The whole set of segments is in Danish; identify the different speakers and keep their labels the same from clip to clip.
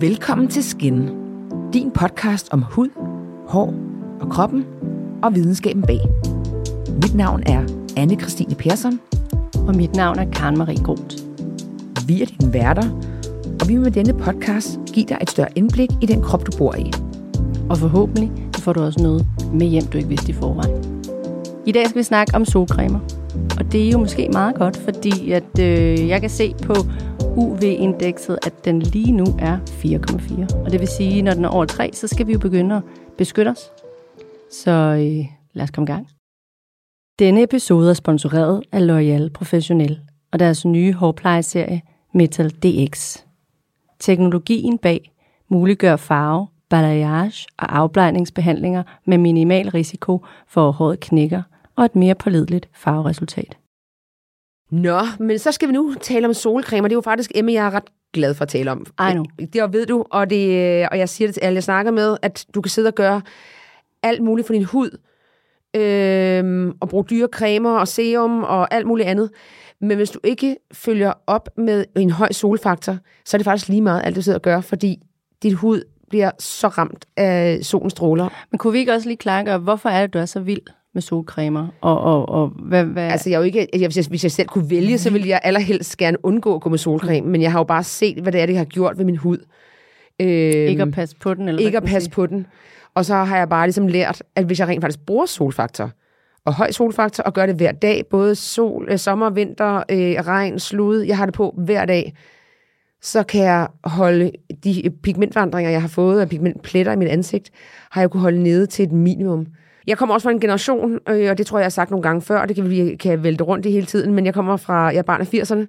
Speaker 1: Velkommen til Skin, din podcast om hud, hår og kroppen og videnskaben bag. Mit navn er anne Christine Persson.
Speaker 2: Og mit navn er Karen Marie Groth.
Speaker 1: Vi er dine værter, og vi vil med denne podcast give dig et større indblik i den krop, du bor i.
Speaker 2: Og forhåbentlig får du også noget med hjem, du ikke vidste i forvejen. I dag skal vi snakke om solcremer. Og det er jo måske meget godt, fordi at, øh, jeg kan se på UV-indekset, at den lige nu er 4,4. Og det vil sige, at når den er over 3, så skal vi jo begynde at beskytte os. Så øh, lad os komme i gang. Denne episode er sponsoreret af L'Oreal Professionel og deres nye hårplejeserie Metal DX. Teknologien bag muliggør farve, balayage og afblejningsbehandlinger med minimal risiko for at håret knækker og et mere pålideligt farveresultat.
Speaker 1: Nå, men så skal vi nu tale om solcreme, og det er jo faktisk Emma, jeg er ret glad for at tale om.
Speaker 2: I know.
Speaker 1: Det ved du, og, det, og jeg siger det til alle, jeg snakker med, at du kan sidde og gøre alt muligt for din hud, øh, og bruge dyre cremer og serum og alt muligt andet. Men hvis du ikke følger op med en høj solfaktor, så er det faktisk lige meget alt, du sidder og gør, fordi dit hud bliver så ramt af solens stråler.
Speaker 2: Men kunne vi ikke også lige klargøre, hvorfor er det, du er så vild med solcremer? Og, og, og hvad, hvad...
Speaker 1: Altså, jeg er jo ikke, jeg, hvis, jeg, hvis jeg selv kunne vælge, så ville jeg allerhelst gerne undgå at gå med solcreme, men jeg har jo bare set, hvad det er, det har gjort ved min hud.
Speaker 2: Øhm, ikke at passe på den? Eller
Speaker 1: ikke at passe på den. Og så har jeg bare ligesom lært, at hvis jeg rent faktisk bruger solfaktor, og høj solfaktor, og gør det hver dag, både sol, øh, sommer, vinter, øh, regn, slud, jeg har det på hver dag, så kan jeg holde de pigmentvandringer, jeg har fået af pigmentpletter i mit ansigt, har jeg kunne holde nede til et minimum. Jeg kommer også fra en generation, øh, og det tror jeg, jeg har sagt nogle gange før, og det kan vi kan vælte rundt i hele tiden, men jeg kommer fra, jeg er barn af 80'erne,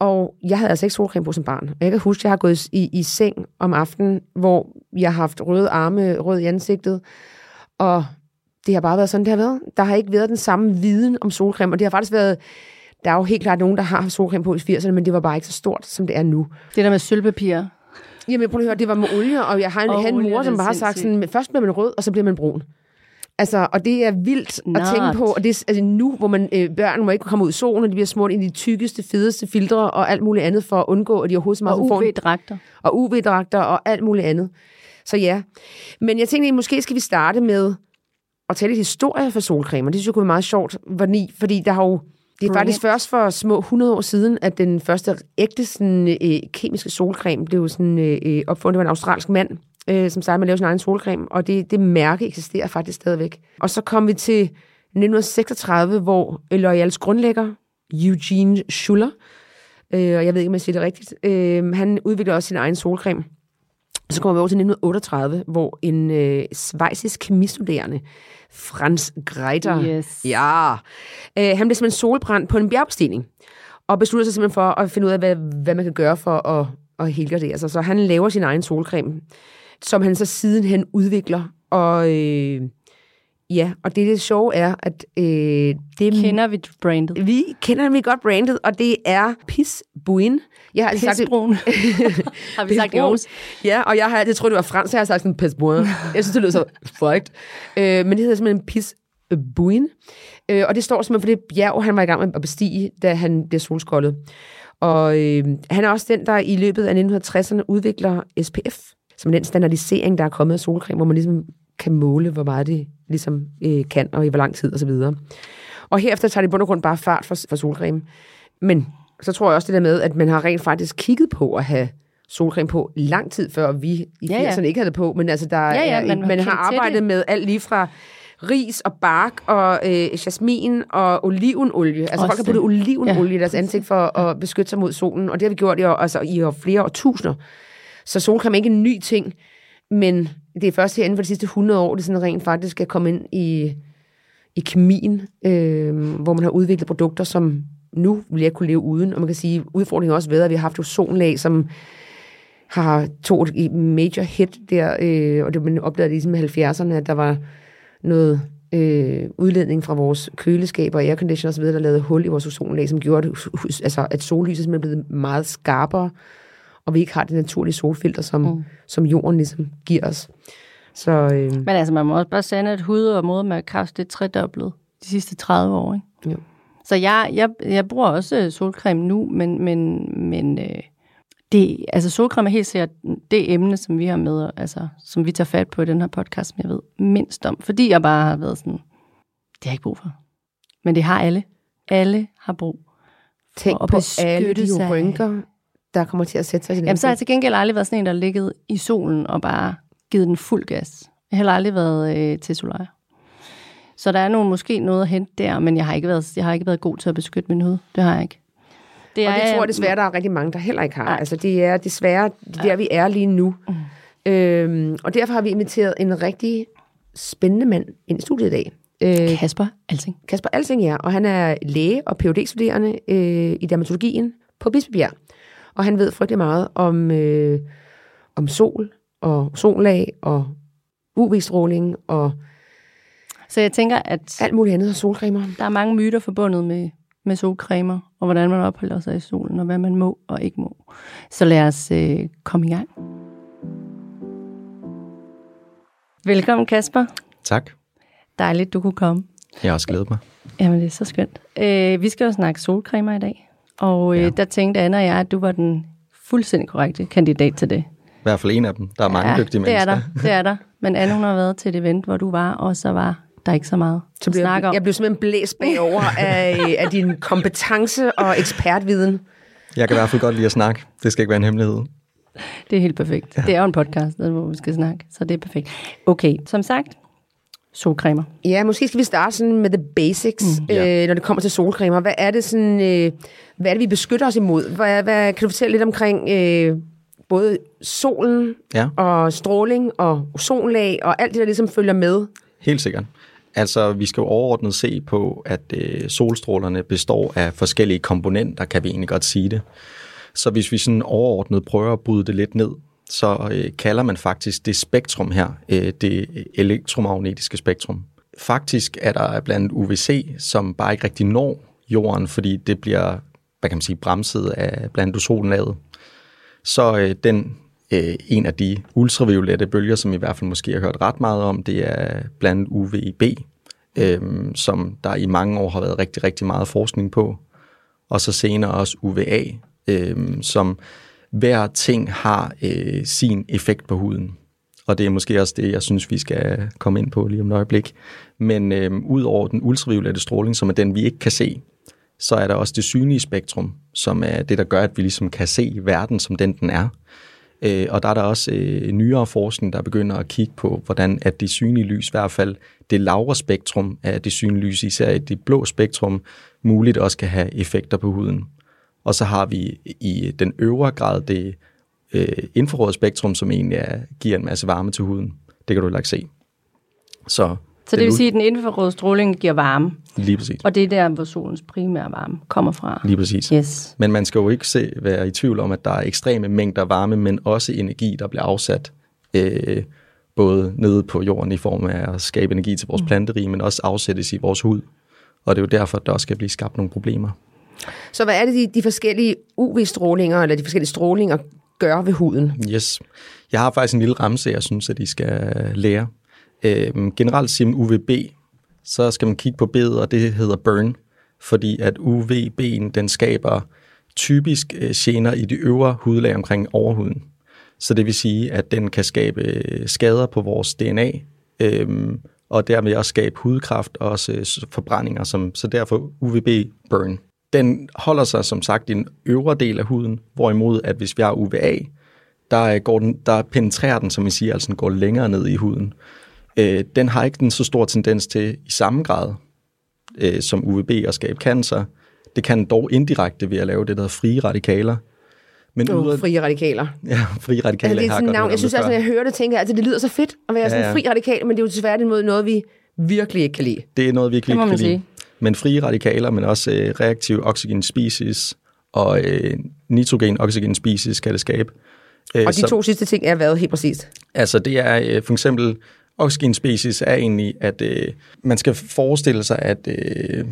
Speaker 1: og jeg havde altså ikke solcreme på som barn. Jeg kan huske, at jeg har gået i, i seng om aftenen, hvor jeg har haft røde arme, rød i ansigtet, og det har bare været sådan, det har været. Der har ikke været den samme viden om solcreme, og det har faktisk været... Der er jo helt klart nogen, der har solcreme på i 80'erne, men det var bare ikke så stort, som det er nu.
Speaker 2: Det der med sølvpapir.
Speaker 1: Jamen, prøv at høre, det var med olie, og jeg har en, oh, en mor, som bare har sagt sådan, først bliver man rød, og så bliver man brun. Altså, og det er vildt Not. at tænke på, og det er altså nu, hvor man, øh, børn må ikke komme ud i solen, og de bliver smurt ind i de tykkeste, fedeste filtre og alt muligt andet, for at undgå, at de overhovedet så meget
Speaker 2: Og UV-dragter.
Speaker 1: Og UV-dragter og alt muligt andet. Så ja. Men jeg tænkte, måske skal vi starte med at tale lidt historie for solcremer. Det synes jeg kunne være meget sjovt, fordi, fordi der har jo det er faktisk først for små 100 år siden, at den første ægte sådan, øh, kemiske solcreme blev sådan, øh, opfundet. Det var en australsk mand, øh, som startede med at lave sin egen solcreme, og det, det mærke eksisterer faktisk stadigvæk. Og så kom vi til 1936, hvor L'Oreals grundlægger, Eugene Schuller, øh, og jeg ved ikke, om jeg siger det rigtigt, øh, han udviklede også sin egen solcreme. Så kommer vi over til 1938, hvor en øh, svejsisk kemistuderende, Franz Greiter,
Speaker 2: yes.
Speaker 1: ja, øh, han blev simpelthen solbrændt på en bjergbestigning, og besluttede sig simpelthen for at finde ud af, hvad, hvad man kan gøre for at, at helgardere sig. Så han laver sin egen solcreme som han så sidenhen udvikler. Og øh, ja, og det, det sjove er, at... Øh, det,
Speaker 2: kender vi brandet?
Speaker 1: Vi kender vi godt brandet, og det er Pis Buin.
Speaker 2: Jeg har altid sagt har vi sagt det
Speaker 1: Ja, og jeg har altid troet, det var fransk, så jeg har sagt sådan Pis Buin. Jeg synes, det lyder så frækt. Øh, men det hedder simpelthen Pis Buin. Øh, og det står simpelthen for det bjerg, han var i gang med at bestige, da han blev solskoldet. Og øh, han er også den, der i løbet af 1960'erne udvikler SPF, som den standardisering, der er kommet af solcreme, hvor man ligesom kan måle, hvor meget det ligesom øh, kan, og i hvor lang tid osv. Og, og herefter tager det i bund og grund bare fart for, for solcreme. Men så tror jeg også det der med, at man har rent faktisk kigget på at have solcreme på lang tid før vi i ja, 80'erne ja. ikke havde det på, men altså der ja, ja, er, man, man har arbejdet med alt lige fra ris og bark og øh, jasmin og olivenolie. Altså Også folk har puttet olivenolie ja. i deres ansigt for at beskytte sig mod solen, og det har vi gjort i, altså, i flere år tusinder. Så solcreme er ikke en ny ting, men det er først her inden for de sidste 100 år, det sådan rent faktisk er kommet ind i, i kemien, øh, hvor man har udviklet produkter, som nu vil jeg kunne leve uden. Og man kan sige, udfordringen er også ved, at vi har haft ozonlag, som har to et major hit der, øh, og det man opdagede ligesom i 70'erne, at der var noget øh, udledning fra vores køleskaber og airconditioner osv., der lavede hul i vores ozonlag, som gjorde, at, altså, at sollyset simpelthen blev meget skarpere, og vi ikke har det naturlige solfilter, som, mm. som jorden ligesom giver os. Så, øh,
Speaker 2: Men altså, man må også bare sende, at hud og modermærkekræft, det er tredoblet de sidste 30 år, ikke?
Speaker 1: Jo.
Speaker 2: Så jeg, jeg, jeg bruger også solcreme nu, men, men, men øh, Det, altså solcreme er helt sikkert det emne, som vi har med, altså, som vi tager fat på i den her podcast, som jeg ved mindst om. Fordi jeg bare har været sådan, det har jeg ikke brug for. Men det har alle. Alle har brug
Speaker 1: Tænk
Speaker 2: at
Speaker 1: på
Speaker 2: beskytte
Speaker 1: alle de rynker, der kommer til at sætte sig i
Speaker 2: Jamen, så har jeg til gengæld aldrig været sådan en, der ligget i solen og bare givet den fuld gas. Jeg har heller aldrig været øh, til solarier. Så der er nogle, måske noget at hente der, men jeg har, ikke været, jeg har ikke været god til at beskytte min hud. Det har jeg ikke.
Speaker 1: Og det
Speaker 2: er-
Speaker 1: tror jeg desværre, der er rigtig mange, der heller ikke har.
Speaker 2: Nej.
Speaker 1: Altså, det er desværre der, vi er lige nu. Mm. Øhm, og derfor har vi inviteret en rigtig spændende mand ind i studiet i dag. Øh,
Speaker 2: Kasper Alting.
Speaker 1: Kasper Alsinger, og han er læge og phd studerende øh, i dermatologien på Bispebjerg. Og han ved frygtelig meget om, øh, om sol og sollag og UV-stråling og
Speaker 2: Så jeg tænker, at
Speaker 1: alt muligt andet og solcremer.
Speaker 2: der er mange myter forbundet med, med solcremer, og hvordan man opholder sig i solen, og hvad man må og ikke må. Så lad os øh, komme i gang. Velkommen, Kasper.
Speaker 3: Tak.
Speaker 2: Dejligt, du kunne komme.
Speaker 3: Jeg har også glædet mig.
Speaker 2: Jamen, det er så skønt. Øh, vi skal jo snakke solcremer i dag, og øh,
Speaker 3: Ja.
Speaker 2: der tænkte Anna og jeg, at du var den fuldstændig korrekte kandidat til det.
Speaker 3: I hvert fald en af dem. Der er mange
Speaker 2: ja,
Speaker 3: dygtige
Speaker 2: det er
Speaker 3: mennesker.
Speaker 2: der, det er der. Men Anna, hun har været til et event, hvor du var, og så var der ikke så meget
Speaker 1: Så
Speaker 2: at
Speaker 1: blev
Speaker 2: snakke
Speaker 1: jeg,
Speaker 2: om.
Speaker 1: jeg blev simpelthen blæst bagover af, af din kompetence og ekspertviden.
Speaker 3: Jeg kan i hvert fald godt lide at snakke. Det skal ikke være en hemmelighed.
Speaker 2: Det er helt perfekt. Ja. Det er jo en podcast, hvor vi skal snakke, så det er perfekt. Okay, som sagt, solcremer.
Speaker 1: Ja, måske skal vi starte sådan med the basics, mm, øh, når det kommer til solcremer. Hvad er det sådan, øh, hvad er det, vi beskytter os imod? Hvad, hvad, kan du fortælle lidt omkring øh, både solen
Speaker 3: Ja,
Speaker 1: og stråling og ozonlag og alt det, der ligesom følger med?
Speaker 3: helt sikkert. Altså, vi skal jo overordnet se på, at øh, solstrålerne består af forskellige komponenter, kan vi egentlig godt sige det. Så hvis vi sådan overordnet prøver at bryde det lidt ned, så øh, kalder man faktisk det spektrum her, øh, det elektromagnetiske spektrum. Faktisk er der blandt UVC, som bare ikke rigtig når jorden, fordi det bliver, hvad kan man sige, bremset af blandt ozonlaget. Så øh, den øh, en af de ultraviolette bølger, som I hvert fald måske har hørt ret meget om, det er blandt UVB, øh, som der i mange år har været rigtig, rigtig meget forskning på. Og så senere også UVA, øh, som hver ting har øh, sin effekt på huden. Og det er måske også det, jeg synes, vi skal komme ind på lige om et øjeblik. Men øh, ud over den ultraviolette stråling, som er den, vi ikke kan se, så er der også det synlige spektrum, som er det, der gør, at vi ligesom kan se verden, som den den er. Øh, og der er der også øh, nyere forskning, der begynder at kigge på, hvordan at det synlige lys, i hvert fald det lavere spektrum af det synlige lys, især i det blå spektrum, muligt også kan have effekter på huden. Og så har vi i den øvre grad det øh, infrarøde spektrum, som egentlig er, giver en masse varme til huden. Det kan du heller ikke se. Så,
Speaker 2: Så det vil sige, at den infrarøde stråling giver varme,
Speaker 3: Lige præcis.
Speaker 2: og det er der, hvor solens primære varme kommer fra.
Speaker 3: Lige præcis.
Speaker 2: Yes.
Speaker 3: Men man skal jo ikke se, være i tvivl om, at der er ekstreme mængder varme, men også energi, der bliver afsat øh, både nede på jorden i form af at skabe energi til vores
Speaker 2: Mm.
Speaker 3: planterige, men også afsættes i vores hud. Og det er jo derfor, at der også skal blive skabt nogle problemer.
Speaker 1: Så hvad er det, de, de forskellige UV-strålinger, eller de forskellige strålinger, gør ved huden?
Speaker 3: Yes. Jeg har faktisk en lille ramse, jeg synes, at I skal lære. Øhm, generelt siger man UVB, så skal man kigge på B'et, og det hedder burn, fordi at UVB'en, den skaber typisk øh, gener i de øvre hudlag omkring overhuden. Så det vil sige, at den kan skabe øh, skader på vores DNA, øhm, og dermed også skabe hudkræft og også øh, forbrændinger, som, så derfor UVB burn. Den holder sig som sagt i den øvre del af huden, hvorimod at hvis vi har UVA, der, øh, går den, der penetrerer den, som vi siger, altså den går længere ned i huden. Øh, den har ikke den så stor tendens til i samme grad øh, som UVB at skabe cancer. Det kan dog indirekte ved at lave det, der hedder frie radikaler. Men
Speaker 1: Oh,
Speaker 3: ud
Speaker 1: frie radikaler.
Speaker 3: Ja, frie radikaler
Speaker 1: Altså, det er sådan et navn. Jeg synes altså, når jeg hører det, tænker jeg, at det lyder så fedt at være
Speaker 3: Ja,
Speaker 1: sådan en
Speaker 3: ja.
Speaker 1: fri radikal, men det er jo desværre noget, vi virkelig ikke kan lide.
Speaker 3: Det er noget, vi ikke
Speaker 2: Det må
Speaker 3: lige
Speaker 2: man
Speaker 3: kan lide.
Speaker 2: sige.
Speaker 3: Men frie radikaler, men også øh, reaktive oxygen species og øh, nitrogen oxygen species kan det skabe. Øh,
Speaker 1: Og de
Speaker 3: så-
Speaker 1: to sidste ting er hvad helt præcist?
Speaker 3: Altså det er øh, for eksempel, oxygen species er egentlig, at øh, man skal forestille sig, at, øh,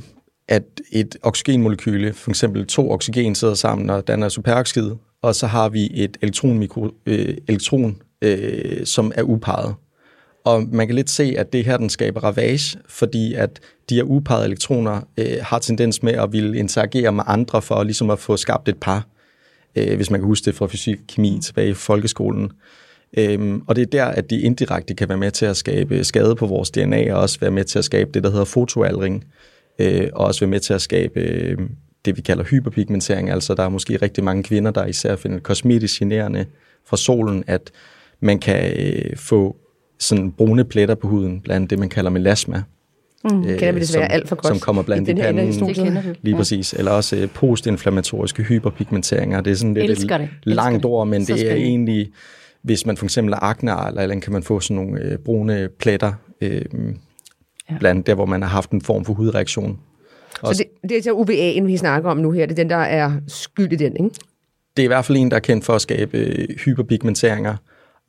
Speaker 3: at et oxygenmolekyle, for eksempel to oxygen sidder sammen og danner superoxid, og så har vi et elektronmikro, øh, elektron, øh, som er uparret. Og man kan lidt se, at det her den skaber ravage, fordi at de her uparrede elektroner øh, har tendens med at ville interagere med andre for ligesom at få skabt et par. øh, hvis man kan huske det fra fysik og kemi tilbage i folkeskolen. Øhm, og det er der, at de indirekte kan være med til at skabe skade på vores DNA, og også være med til at skabe det, der hedder fotoaldring, øh, og også være med til at skabe øh, det, vi kalder hyperpigmentering. Altså, der er måske rigtig mange kvinder, der især finder det kosmetisk generende fra solen, at man kan øh, få sådan brune pletter på huden, blandt det, man kalder melasma.
Speaker 1: Mm. Øh, kender vi desværre alt for godt.
Speaker 3: Som kommer blandt i, panden.
Speaker 2: Det kender vi.
Speaker 3: Lige ja. præcis. Eller også øh, postinflammatoriske hyperpigmenteringer. Det er sådan lidt
Speaker 2: Elsker det.
Speaker 3: langt
Speaker 2: Elsker
Speaker 3: ord, men det er egentlig, hvis man for eksempel har akne, eller, eller kan man få sådan nogle øh, brune pletter, øh, ja. blandt der, hvor man har haft en form for hudreaktion.
Speaker 1: Så det, det er så UVA'en, vi snakker om nu her. Det er den, der er skyld i den, ikke?
Speaker 3: Det er i hvert fald en, der er kendt for at skabe øh, hyperpigmenteringer,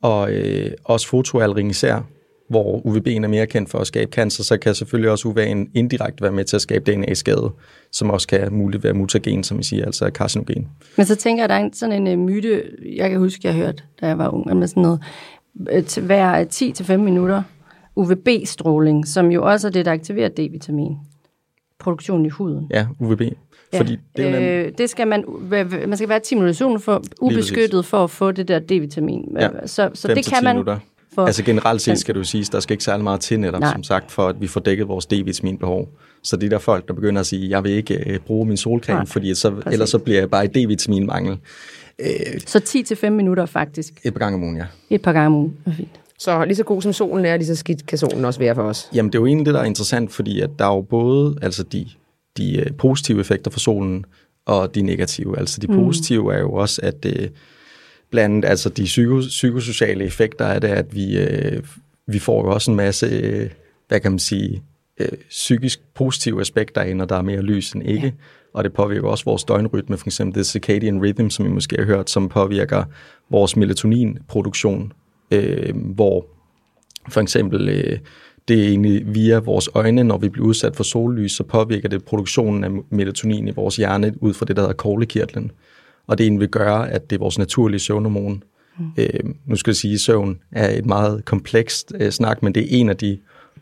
Speaker 3: og øh, også fotoaldring især, hvor UVB'en er mere kendt for at skabe cancer, så kan selvfølgelig også UVA'en indirekte være med til at skabe DNA-skade, som også kan muligt være mutagen, som vi siger, altså carcinogen.
Speaker 2: Men så tænker jeg, at der er sådan en uh, myte, jeg kan huske, jeg har hørt, da jeg var ung, med sådan noget, øh, til hver 10-5 minutter UVB-stråling, som jo også er det, der aktiverer D-vitamin. Produktionen i huden.
Speaker 3: Ja, UVB.
Speaker 2: Ja.
Speaker 3: Fordi det er jo nemt,
Speaker 2: øh, det skal man, man skal være 10 minutter for, ubeskyttet for at få det der D-vitamin.
Speaker 3: Ja.
Speaker 2: Så, så det kan
Speaker 3: 10
Speaker 2: man...
Speaker 3: minutter.
Speaker 2: For,
Speaker 3: Altså generelt set skal du sige, der skal ikke særlig meget til netop,
Speaker 2: Nej.
Speaker 3: som sagt, for at vi får dækket vores D-vitaminbehov. Så det er der folk, der begynder at sige, jeg vil ikke øh, bruge min solcreme,
Speaker 2: Nej,
Speaker 3: fordi så,
Speaker 2: præcis.
Speaker 3: ellers så bliver jeg bare i D-vitaminmangel. Øh,
Speaker 2: så 10-5 minutter faktisk.
Speaker 3: et par gange om ugen, ja.
Speaker 2: Et par gange om ugen. Er fint.
Speaker 1: Så lige så god som solen er, lige så skidt kan solen også være for os.
Speaker 3: Jamen, det er jo egentlig det, der er interessant, fordi at der er jo både altså de, de øh, positive effekter fra solen, og de negative. Altså de positive er jo også, at øh, blandt altså de psyko, psykosociale effekter er det, at vi, øh, vi får jo også en masse, øh, hvad kan man sige, øh, psykisk positive aspekter af, når der er mere lys end ikke. Ja. Og det påvirker også vores døgnrytme, for eksempel det circadian rhythm, som I måske har hørt, som påvirker vores melatoninproduktion, øh, hvor for eksempel, øh, det er egentlig via vores øjne, når vi bliver udsat for sollys, så påvirker det produktionen af melatonin i vores hjerne ud fra det, der hedder koglekirtlen. Og det egentlig vil gøre, at det er vores naturlige søvnhormon. Mm. Øh, nu skal jeg sige, at søvn er et meget komplekst øh, snak, men det er en af de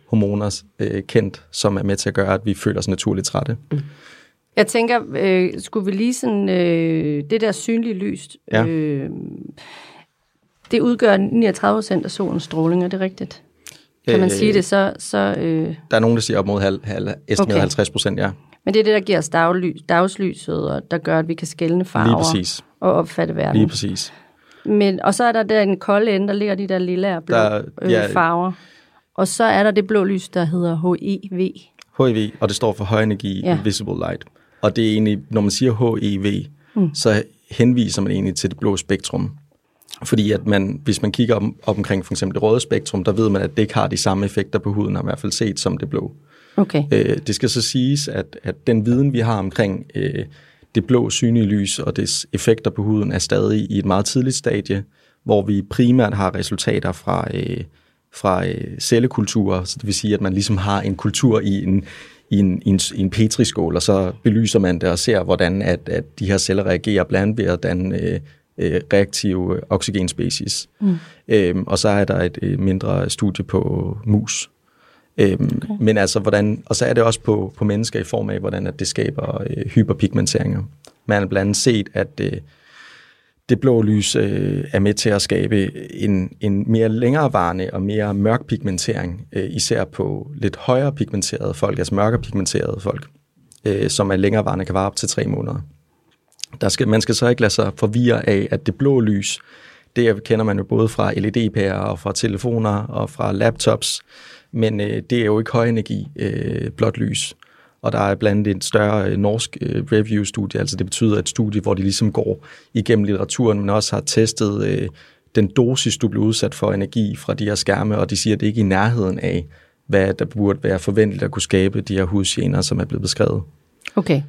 Speaker 3: hormoner øh, kendt, som er med til at gøre, at vi føler os naturligt trætte. Mm.
Speaker 2: Jeg tænker, øh, skulle vi lige sådan, øh, det der synlige lys,
Speaker 3: Ja.
Speaker 2: øh, det udgør 39 procent af solens stråling, er det rigtigt? Kan man
Speaker 3: Øh,
Speaker 2: sige det, så... så øh,
Speaker 3: Der er nogen, der siger op mod halv, halv, estimeret
Speaker 2: Okay.
Speaker 3: okay. 50 procent, ja.
Speaker 2: men det er det, der giver os daglys, dagslyset, og der gør, at vi kan skelne farver
Speaker 3: Lige præcis.
Speaker 2: og opfatte verden.
Speaker 3: Lige præcis.
Speaker 2: Men, og så er der der en kolde ende, der ligger de der lille og blå
Speaker 3: Der-
Speaker 2: øh,
Speaker 3: ja.
Speaker 2: farver. Og så er der det blå lys, der hedder HEV.
Speaker 3: HIV, og det står for High Energy
Speaker 2: Ja.
Speaker 3: Invisible Light. Og det er egentlig, når man siger HEV, mm. så henviser man egentlig til det blå spektrum. Fordi at man, hvis man kigger op, op omkring for eksempel det røde spektrum, der ved man, at det ikke har de samme effekter på huden, har man i hvert fald set som det blå.
Speaker 2: Okay.
Speaker 3: Øh, det skal så siges, at, at den viden, vi har omkring øh, det blå synlige lys og dets effekter på huden, er stadig i et meget tidligt stadie, hvor vi primært har resultater fra, øh, fra øh, cellekulturer, så det vil sige, at man ligesom har en kultur i en, i en, i en, i en petriskål, og så belyser man det og ser, hvordan at, at de her celler reagerer blandt ved at danne øh, øh, reaktive oxygenspecies. Mm. Øhm, og så er der et øh, mindre studie på mus. Øhm, okay. Men altså, hvordan, og så er det også på, på mennesker i form af, hvordan at det skaber øh, hyperpigmenteringer. Man har blandt andet set, at øh, det blå lys øh, er med til at skabe en, en mere længerevarende og mere mørk pigmentering, øh, især på lidt højere pigmenterede folk, altså mørkere pigmenterede folk, øh, som er længerevarende kan vare op til tre måneder. Der skal, man skal så ikke lade sig forvirre af, at det blå lys, det kender man jo både fra LED-pærer og fra telefoner og fra laptops, men øh, det er jo ikke højenergi øh, blåt lys. Og der er blandt andet et større øh, norsk øh, review-studie, altså det betyder et studie, hvor de ligesom går igennem litteraturen, men også har testet øh, den dosis, du bliver udsat for energi fra de her skærme, og de siger, at det ikke er i nærheden af, hvad der burde være forventeligt at kunne skabe de her hudgener, som er blevet beskrevet.
Speaker 2: Okay.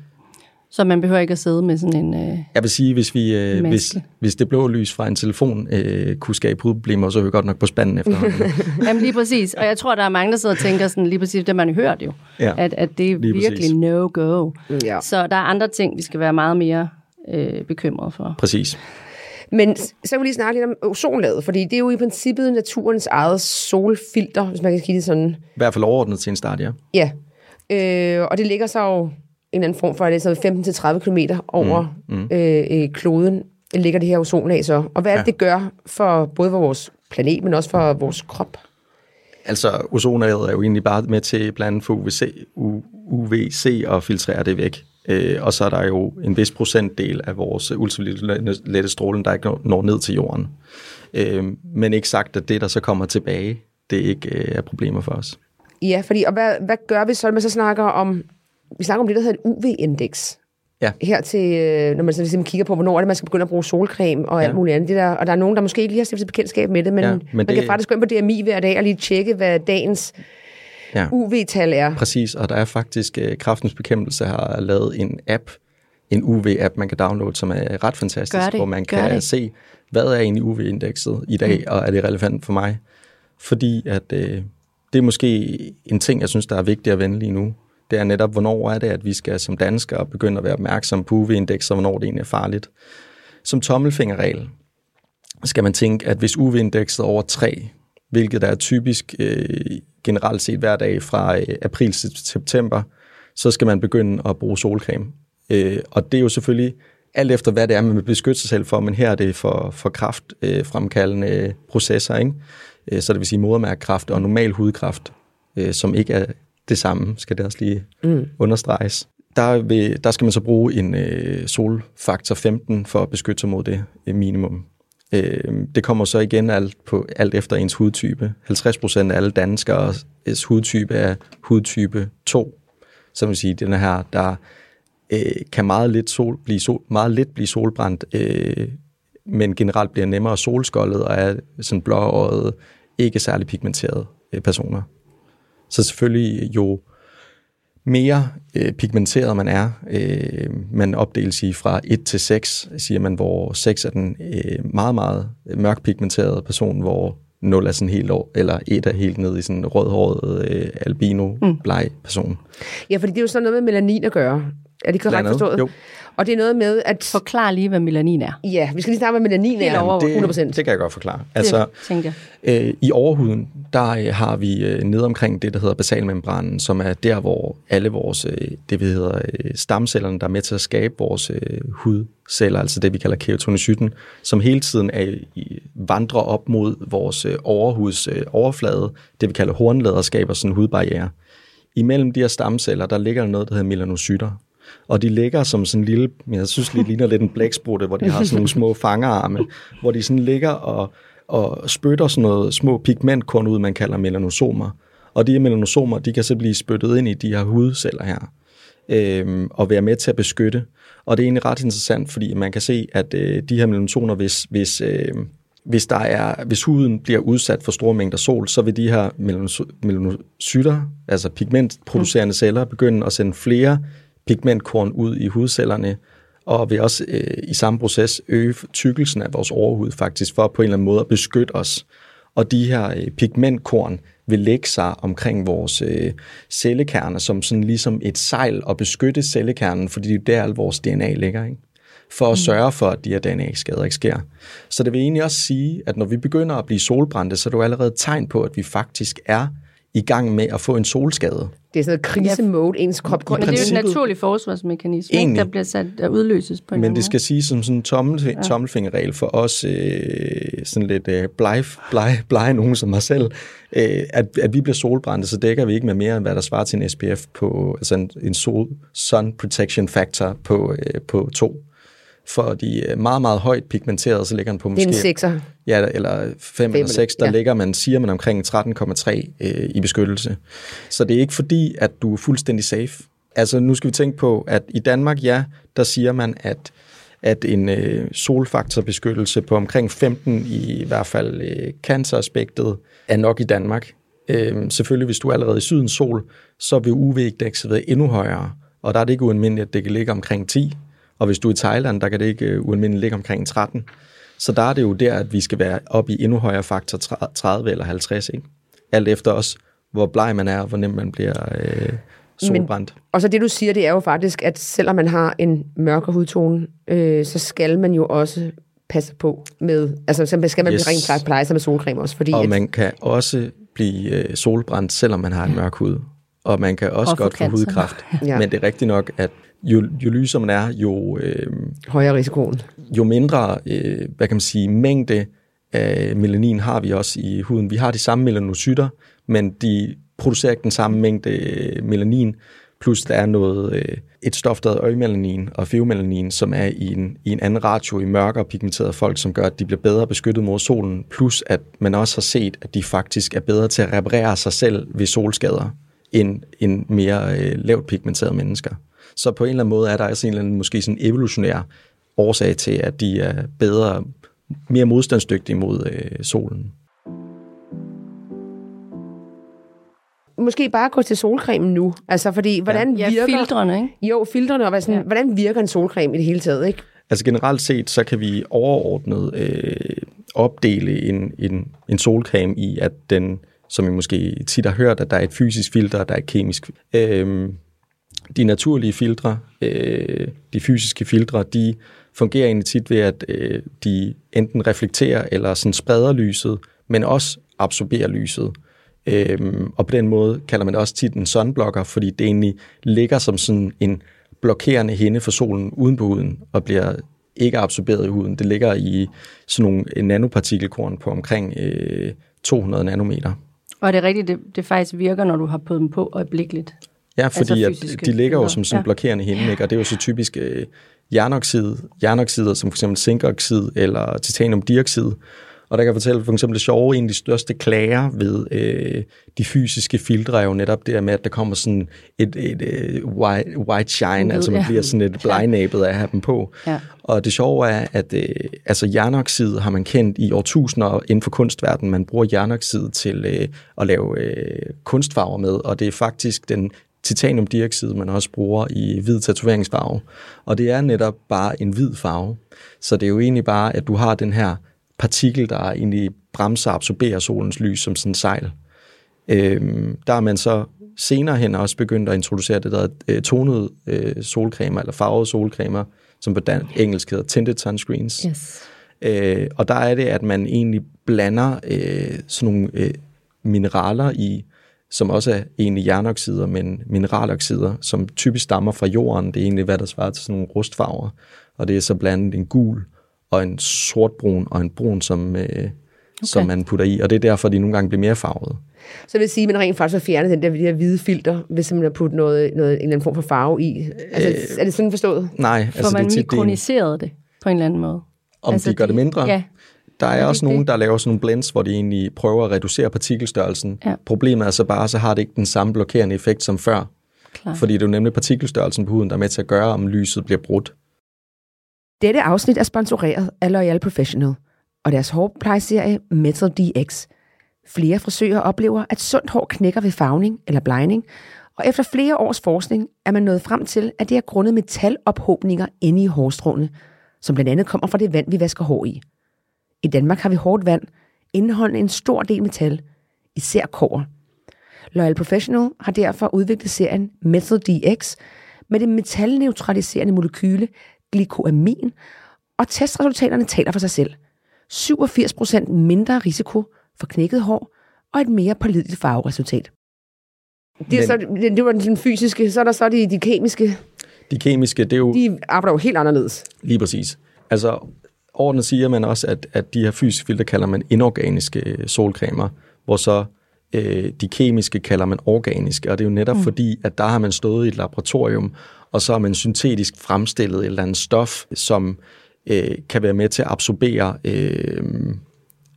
Speaker 2: Så man behøver ikke at sidde med sådan en... Øh,
Speaker 3: Jeg vil sige, hvis, vi, øh,
Speaker 2: Maske.
Speaker 3: hvis, hvis det blå lys fra en telefon øh, kunne skabe hudproblemer, så er vi godt nok på spanden efterhånden.
Speaker 2: jamen lige præcis. Og jeg tror, der er mange, der sidder og tænker sådan, lige præcis det, man har hørt jo.
Speaker 3: Ja,
Speaker 2: at, at det er
Speaker 3: lige
Speaker 2: virkelig no-go.
Speaker 1: Ja.
Speaker 2: Så der er andre ting, vi skal være meget mere øh, bekymrede for.
Speaker 3: Præcis.
Speaker 1: Men så kan vi lige snakke lidt om ozonlaget, fordi det er jo i princippet naturens eget solfilter, hvis man kan sige det sådan.
Speaker 3: I hvert fald overordnet til en start, ja.
Speaker 1: Ja, øh, og det ligger så jo en eller anden form for, at det er sådan 15-30 km over mm, mm. Øh, øh, kloden. ligger det her ozonlag så. Og hvad er det,
Speaker 3: Ja.
Speaker 1: det gør for både for vores planet, men også for vores krop?
Speaker 3: Altså, ozonaget er jo egentlig bare med til blandt andet for UVC, UVC og filtrere det væk. Øh, og så er der jo en vis procentdel af vores ultraviolette stråling, der ikke når- når ned til jorden. Øh, men ikke sagt, at det, der så kommer tilbage, det ikke øh, er problemer for os.
Speaker 1: Ja, fordi, og hvad, hvad gør vi så, når man så snakker om, vi snakker om det, der hedder et UV-indeks.
Speaker 3: Ja.
Speaker 1: Her til, øh, når man så ligesom kigger på, hvornår er det, man skal begynde at bruge solcreme og alt
Speaker 3: Ja.
Speaker 1: muligt andet. Det der, og der er nogen, der måske ikke lige har stiftet bekendtskab med det, men,
Speaker 3: Ja, men
Speaker 1: man
Speaker 3: det-
Speaker 1: kan faktisk gå ind på DMI hver dag og lige tjekke, hvad dagens
Speaker 3: Ja.
Speaker 1: UV-tal er.
Speaker 3: Præcis, og der er faktisk, øh, kraftens bekæmpelse har lavet en app, en UV-app, man kan downloade, som er ret fantastisk,
Speaker 2: det,
Speaker 3: hvor man kan
Speaker 2: det.
Speaker 3: se, hvad er egentlig UV-indekset i dag, mm. og er det relevant for mig? Fordi at øh, det er måske en ting, jeg synes, der er vigtigt at vende lige nu. Det er netop, hvornår er det, at vi skal som danskere begynde at være opmærksom på UV-indekset, og hvornår det egentlig er farligt. Som tommelfingerregel skal man tænke, at hvis UV-indekset er over 3, hvilket der er typisk øh, generelt set hver dag fra øh, april til september, så skal man begynde at bruge solcreme. Øh, og det er jo selvfølgelig alt efter, hvad det er, man vil beskytte sig selv for, men her er det for, for kraftfremkaldende øh, processer, ikke? Øh, så det vil sige modermærkekræft og normal hudkræft, øh, som ikke er det samme, skal det også lige mm. understreges. Der, vil, der skal man så bruge en øh, solfaktor 15 for at beskytte sig mod det øh, minimum. Øh, det kommer så igen alt, på, alt efter ens hudtype. 50% af alle danskers hudtype er hudtype 2. Så vil sige, den her, der øh, kan meget lidt, sol, blive sol, meget lidt blive solbrændt, øh, men generelt bliver nemmere solskoldet og er sådan blåøjet, ikke særlig pigmenterede øh, personer. Så selvfølgelig jo mere øh, pigmenteret man er, øh, man opdeles i fra 1 til 6, siger man, hvor 6 er den øh, meget, meget mørk pigmenterede person, hvor 0 er sådan helt over, eller 1 er helt ned i sådan en rødhåret øh, albino bleg person.
Speaker 1: Ja, fordi det er jo sådan noget med melanin at gøre. Er det korrekt forstået?
Speaker 3: jo.
Speaker 1: Og det er noget med, at...
Speaker 2: Forklar lige, hvad melanin er.
Speaker 1: Ja, vi skal lige snakke med melanin
Speaker 2: Helt
Speaker 1: er.
Speaker 2: over.
Speaker 3: det,
Speaker 1: 100%.
Speaker 3: det kan jeg godt forklare.
Speaker 2: Altså, det tænker jeg.
Speaker 3: Øh, I overhuden, der øh, har vi øh, nede omkring det, der hedder basalmembranen, som er der, hvor alle vores, øh, det vi hedder øh, stamcellerne, der er med til at skabe vores øh, hudceller, altså det, vi kalder keratinocyten, som hele tiden er, i, vandrer op mod vores øh, overhuds øh, overflade, det vi kalder hornlader, skaber sådan en hudbarriere. Imellem de her stamceller, der ligger der noget, der hedder melanocytter. Og de ligger som sådan en lille, jeg synes lige ligner lidt en blæksprutte, hvor de har sådan nogle små fangerarme, hvor de sådan ligger og, og spytter sådan noget små pigmentkorn ud, man kalder melanosomer. Og de her melanosomer, de kan så blive spyttet ind i de her hudceller her, øhm, og være med til at beskytte. Og det er egentlig ret interessant, fordi man kan se, at øh, de her melanosomer, hvis, hvis, øh, hvis, der er, hvis huden bliver udsat for store mængder sol, så vil de her melanocy- melanocytter, altså pigmentproducerende celler, begynde at sende flere pigmentkorn ud i hudcellerne, og vil også øh, i samme proces øge tykkelsen af vores overhud faktisk, for på en eller anden måde at beskytte os. Og de her øh, pigmentkorn vil lægge sig omkring vores øh, cellekerner som sådan ligesom et sejl og beskytte cellekernen, fordi det er der, al vores DNA ligger, ikke? for at sørge for, at de her DNA-skader ikke sker. Så det vil egentlig også sige, at når vi begynder at blive solbrændte, så er det jo allerede et tegn på, at vi faktisk er i gang med at få en solskade.
Speaker 1: Det er sådan noget krisemode, ens krop går
Speaker 2: Men det er jo en naturlig forsvarsmekanisme, ikke,
Speaker 3: Egentlig.
Speaker 2: der bliver sat der udløses på en
Speaker 3: Men det skal siges som sådan en tommel, ja. tommelfingerregel for os, øh, sådan lidt øh, blege, blege, blege nogen som mig selv, øh, at, at vi bliver solbrændte, så dækker vi ikke med mere, end hvad der svarer til en SPF på, altså en, en sol, sun protection factor på, øh, på 2. For de er meget, meget højt pigmenteret, så ligger den på
Speaker 1: Det er
Speaker 3: måske...
Speaker 1: en sekser.
Speaker 3: Ja, eller 5 eller
Speaker 1: eller-
Speaker 3: 6, der
Speaker 1: ja.
Speaker 3: ligger man, siger man omkring 13,3 øh, i beskyttelse. Så det er ikke fordi, at du er fuldstændig safe. Altså nu skal vi tænke på, at i Danmark, ja, der siger man, at, at en øh, solfaktorbeskyttelse på omkring 15 i, i hvert fald øh, canceraspektet er nok i Danmark. Øh, selvfølgelig, hvis du er allerede i sydens sol, så vil UV-indekset være endnu højere, og der er det ikke ualmindeligt, at det kan ligge omkring 10. Og hvis du er i Thailand, der kan det ikke øh, ualmindeligt ligge omkring 13. Så der er det jo der, at vi skal være op i endnu højere faktor 30 eller 50, ikke? Alt efter også, hvor bleg man er, og hvor nemt man bliver øh, solbrændt.
Speaker 1: Og så det, du siger, det er jo faktisk, at selvom man har en mørkere hudtone, øh, så skal man jo også passe på med, altså så skal man
Speaker 3: Yes.
Speaker 1: rent faktisk pleje sig med solcreme også, fordi
Speaker 3: Og
Speaker 1: at,
Speaker 3: man kan også blive øh, solbrændt, selvom man har en mørk hud. Og man kan også
Speaker 2: Og
Speaker 3: godt få hudkræft.
Speaker 1: Ja.
Speaker 3: Men det er rigtigt nok, at jo, jo lysere man er, jo, øh,
Speaker 1: Højere risikoen.
Speaker 3: jo mindre, øh, hvad kan man sige, mængde af melanin har vi også i huden. Vi har de samme melanocytter, men de producerer ikke den samme mængde øh, melanin, plus der er noget, øh, et stof, der hedder øjemelanin og feomelanin, som er i en, i en anden ratio i mørkere pigmenterede folk, som gør, at de bliver bedre beskyttet mod solen, plus at man også har set, at de faktisk er bedre til at reparere sig selv ved solskader, end, end mere øh, lavt pigmenterede mennesker. Så på en eller anden måde er der også en eller anden måske sådan evolutionær årsag til, at de er bedre, mere modstandsdygtige mod øh, solen.
Speaker 1: Måske bare gå til solcremen nu. Altså, fordi, hvordan
Speaker 2: Ja,
Speaker 1: virker...
Speaker 2: filtrene, ikke?
Speaker 1: Jo, filtrene, og hvad sådan, ja. hvordan virker en solcreme i det hele taget, ikke?
Speaker 3: Altså generelt set, så kan vi overordnet øh, opdele en, en, en solcreme i, at den, som I måske tit har hørt, at der er et fysisk filter, og der er et kemisk. Øh, de naturlige filtre, øh, de fysiske filtre, de fungerer egentlig tit ved, at øh, de enten reflekterer eller sådan spreder lyset, men også absorberer lyset. Øhm, og på den måde kalder man det også tit en sunblocker, fordi det egentlig ligger som sådan en blokerende hinde for solen uden på huden, og bliver ikke absorberet i huden. Det ligger i sådan nogle øh, nanopartikelkorn på omkring øh, 200 nanometer.
Speaker 2: Og det er rigtigt, det, det faktisk virker, når du har på dem på øjeblikkeligt.
Speaker 3: Ja, fordi
Speaker 2: Altså
Speaker 3: altså
Speaker 2: fysiske
Speaker 3: at de ligger jo som sådan
Speaker 2: Ja.
Speaker 3: blokerende hinde, ikke? og det er jo så typisk øh, jernoxid, jernoxider som for eksempel zinkoxid eller titaniumdioxid. Og der kan jeg fortælle for eksempel det sjove, en af de største klager ved øh, de fysiske filtre er jo netop det her med, at der kommer sådan et, et, et white, white shine, altså man
Speaker 2: ja.
Speaker 3: bliver sådan et blindnæbet af at have dem på.
Speaker 2: Ja.
Speaker 3: Og det sjove er, at øh, altså jernoxid har man kendt i årtusinder inden for kunstverdenen. Man bruger jernoxid til øh, at lave øh, kunstfarver med, og det er faktisk den titaniumdioxid, man også bruger i hvid tatoveringsfarve. Og det er netop bare en hvid farve. Så det er jo egentlig bare, at du har den her partikel, der egentlig bremser og absorberer solens lys som sådan en sejl. Øhm, der er man så senere hen også begyndt at introducere det, der øh, tonede øh, solcremer, eller farvede solcremer, som på dan- engelsk hedder tinted sunscreens.
Speaker 2: Yes.
Speaker 3: Øh, og der er det, at man egentlig blander øh, sådan nogle øh, mineraler i, som også er egentlig jernoxider, men mineraloxider, som typisk stammer fra jorden. Det er egentlig, hvad der svarer til sådan nogle rustfarver. Og det er så blandet en gul og en sortbrun og en brun, som, øh, okay. som man putter i. Og det er derfor, de nogle gange bliver mere farvede.
Speaker 1: Så det vil sige, at man rent faktisk har fjernet den der, de der hvide filter, hvis man har puttet noget, noget, en eller anden form for farve i. Altså, øh, er det sådan forstået?
Speaker 3: Nej,
Speaker 2: Får
Speaker 3: altså
Speaker 2: man
Speaker 3: det er tit, det en,
Speaker 2: mikroniseret det på en eller anden måde?
Speaker 3: om altså, de gør det mindre.
Speaker 2: Ja,
Speaker 3: Der er
Speaker 2: det
Speaker 3: også nogen,
Speaker 2: det?
Speaker 3: der laver sådan nogle blends, hvor de egentlig prøver at reducere partikelstørrelsen.
Speaker 2: Ja.
Speaker 3: Problemet er så bare, så har det ikke den samme blokerende effekt som før.
Speaker 2: klar.
Speaker 3: Fordi det er jo nemlig partikelstørrelsen på huden, der er med til at gøre, om lyset bliver brudt.
Speaker 1: Dette afsnit er sponsoreret af L'Oreal Professional og deres hårplejeserie Metal DX. Flere frisører oplever, at sundt hår knækker ved farvning eller blegning, og efter flere års forskning er man nået frem til, at det er grundet metalophobninger inde i hårstråene, som blandt andet kommer fra det vand, vi vasker hår i. I Danmark har vi hårdt vand, indeholdende en stor del metal, især kår. L'Oreal Professional har derfor udviklet serien Metal DX med det metalneutraliserende molekyle glykoamin, og testresultaterne taler for sig selv. 87% mindre risiko for knækket hår og et mere pålideligt farveresultat. Det, er
Speaker 3: Men-
Speaker 1: så, det, det var den fysiske, så er der så de, de kemiske,
Speaker 3: De kemiske, det er jo
Speaker 1: de arbejder jo helt anderledes.
Speaker 3: lige præcis. Altså, ordentligt siger man også, at, at de her fysiske filter kalder man inorganiske øh, solcremer, hvor så øh, de kemiske kalder man organiske, og det er jo netop mm. fordi, at der har man stået i et laboratorium, og så har man syntetisk fremstillet et eller andet stof, som øh, kan være med til at absorbere øh,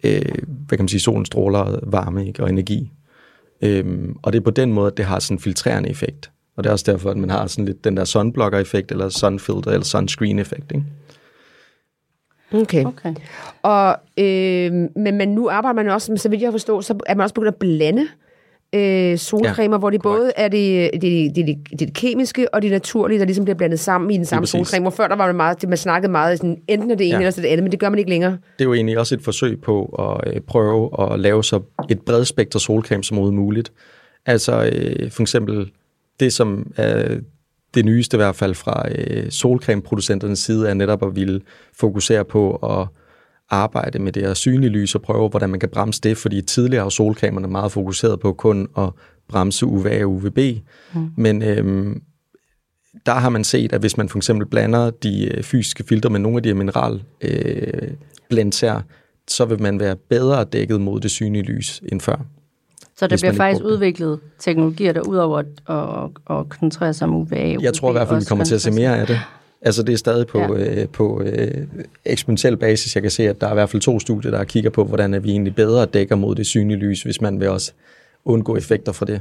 Speaker 3: øh, hvad kan man sige, solens stråler, varme ikke, og energi. Øhm, og det er på den måde, at det har sådan en filtrerende effekt. Og det er også derfor, at man har sådan lidt den der sunblocker-effekt, eller sunfilter, eller sunscreen-effekt. Ikke?
Speaker 1: Okay.
Speaker 2: Okay.
Speaker 1: Og, øh, men, men nu arbejder man også, så vidt jeg forstår, så er man også begyndt at blande øh, solcremer, ja, hvor det både er det, det, det, det, det, det kemiske og det naturlige, der ligesom bliver blandet sammen i den samme solcreme. Hvor før der var det meget, det, man snakkede meget sådan, enten det ene
Speaker 3: Ja.
Speaker 1: eller så det andet, men det gør man ikke længere.
Speaker 3: Det er jo egentlig også et forsøg på at øh, prøve at lave så et bredt spektrum solcreme som overhovedet muligt. Altså øh, for eksempel det, som er det nyeste i hvert fald fra øh, solcremeproducenternes side, er netop at ville fokusere på at arbejde med det her synlige lys og prøve, hvordan man kan bremse det, fordi tidligere har solcremerne meget fokuseret på kun at bremse UVA og UVB, mm. men øhm, der har man set, at hvis man for eksempel blander de øh, fysiske filtre med nogle af de mineral øh, blends her, så vil man være bedre dækket mod det synlige lys end før.
Speaker 2: Så der bliver faktisk
Speaker 3: brugte
Speaker 2: udviklet teknologier, der udover at, at, at koncentrere sig om UVA.
Speaker 3: Jeg tror i hvert fald, vi kommer til at se mere af det. Altså det er stadig på,
Speaker 2: Ja.
Speaker 3: ja. øh, på øh, eksponentiel basis. Jeg kan se, at der er i hvert fald to studier, der kigger på, hvordan er vi egentlig bedre dækker mod det synlige lys, hvis man vil også undgå effekter fra det.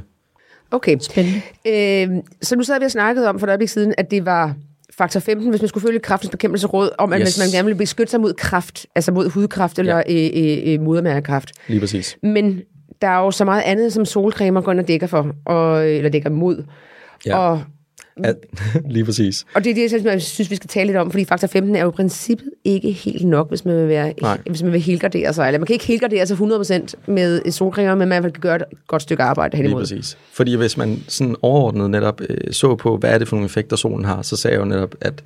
Speaker 1: Okay.
Speaker 2: Spændende.
Speaker 1: Øh, så nu sad vi og snakkede om for et øjeblik siden, at det var faktor 15, hvis man skulle følge kraftens bekæmpelsesråd, om at
Speaker 3: Yes.
Speaker 1: hvis man gerne ville beskytte sig mod kræft, altså mod hudkræft eller øh, øh, øh, modermærkekræft.
Speaker 3: Lige præcis.
Speaker 1: Men der er jo så meget andet, som solcremer går ind og dækker for, og, eller dækker mod.
Speaker 3: Ja.
Speaker 1: Og,
Speaker 3: Ja, lige præcis.
Speaker 1: og det er det, jeg synes, vi skal tale lidt om, fordi faktor 15 er jo i princippet ikke helt nok, hvis man vil, være,
Speaker 3: Nej.
Speaker 1: hvis man vil helgardere sig. Eller man kan ikke helgardere sig 100% med solcremer, men man kan gøre et godt stykke arbejde hen
Speaker 3: Lige
Speaker 1: imod.
Speaker 3: præcis. Fordi hvis man sådan overordnet netop øh, så på, hvad er det for nogle effekter, solen har, så sagde jeg jo netop, at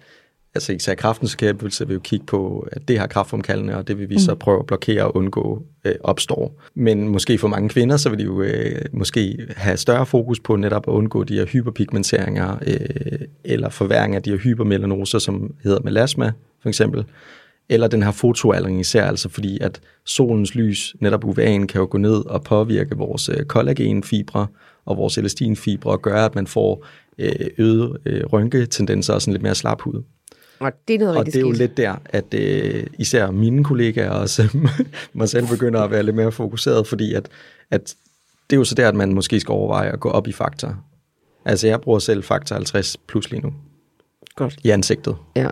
Speaker 3: altså især kraftens bekæmpelse vil jo kigge på, at det har kraftfremkaldende, og det vil vi så prøve at blokere og undgå øh, opstår. Men måske for mange kvinder, så vil de jo øh, måske have større fokus på netop at undgå de her hyperpigmenteringer, øh, eller forværing af de her hypermelanoser, som hedder melasma, for eksempel. Eller den her fotoaldring især, altså fordi at solens lys, netop UVA'en, kan jo gå ned og påvirke vores øh, kollagenfibre og vores elastinfibre og gøre, at man får øh, øget øh, rynketendenser og sådan lidt mere slap hud.
Speaker 1: Og det er noget
Speaker 3: Og det er jo
Speaker 1: skidt.
Speaker 3: lidt der, at øh, især mine kollegaer og mig selv begynder at være lidt mere fokuseret, fordi at, at det er jo så der, at man måske skal overveje at gå op i faktor. Altså jeg bruger selv faktor 50 plus lige nu
Speaker 1: Godt.
Speaker 3: i ansigtet.
Speaker 1: Ja.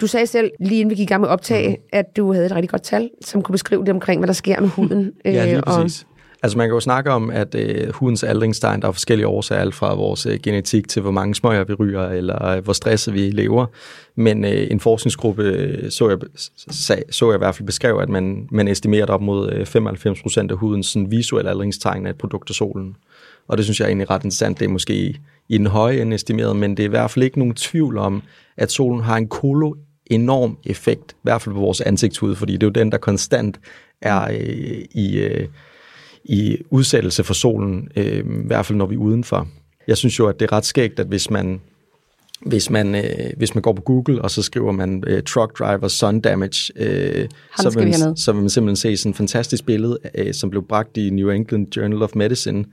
Speaker 1: Du sagde selv, lige inden vi gik i gang med optag, mm. at du havde et rigtig godt tal, som kunne beskrive det omkring, hvad der sker med huden.
Speaker 3: Ja, lige
Speaker 1: Øh, og-
Speaker 3: præcis. Altså man kan jo snakke om, at øh, hudens aldringstegn, der er forskellige årsager, alt fra vores øh, genetik til hvor mange smøger vi ryger, eller øh, hvor stresset vi lever. Men øh, en forskningsgruppe øh, så jeg, sag, så jeg i hvert fald beskrev, at man, man estimerer at op mod øh, 95 procent af hudens sådan, visuelle aldringstegn af et produkt af solen. Og det synes jeg er egentlig ret interessant. Det er måske i den høje end estimeret, men det er i hvert fald ikke nogen tvivl om, at solen har en kolo enorm effekt, i hvert fald på vores ansigtshud, fordi det er jo den, der konstant er øh, i... Øh, i udsættelse for solen, øh, i hvert fald når vi er udenfor. Jeg synes jo, at det er ret skægt, at hvis man, hvis man, øh, hvis man går på Google, og så skriver man øh, truck driver sun damage, øh, så, vil man, så vil man simpelthen se sådan et fantastisk billede, øh, som blev bragt i New England Journal of Medicine,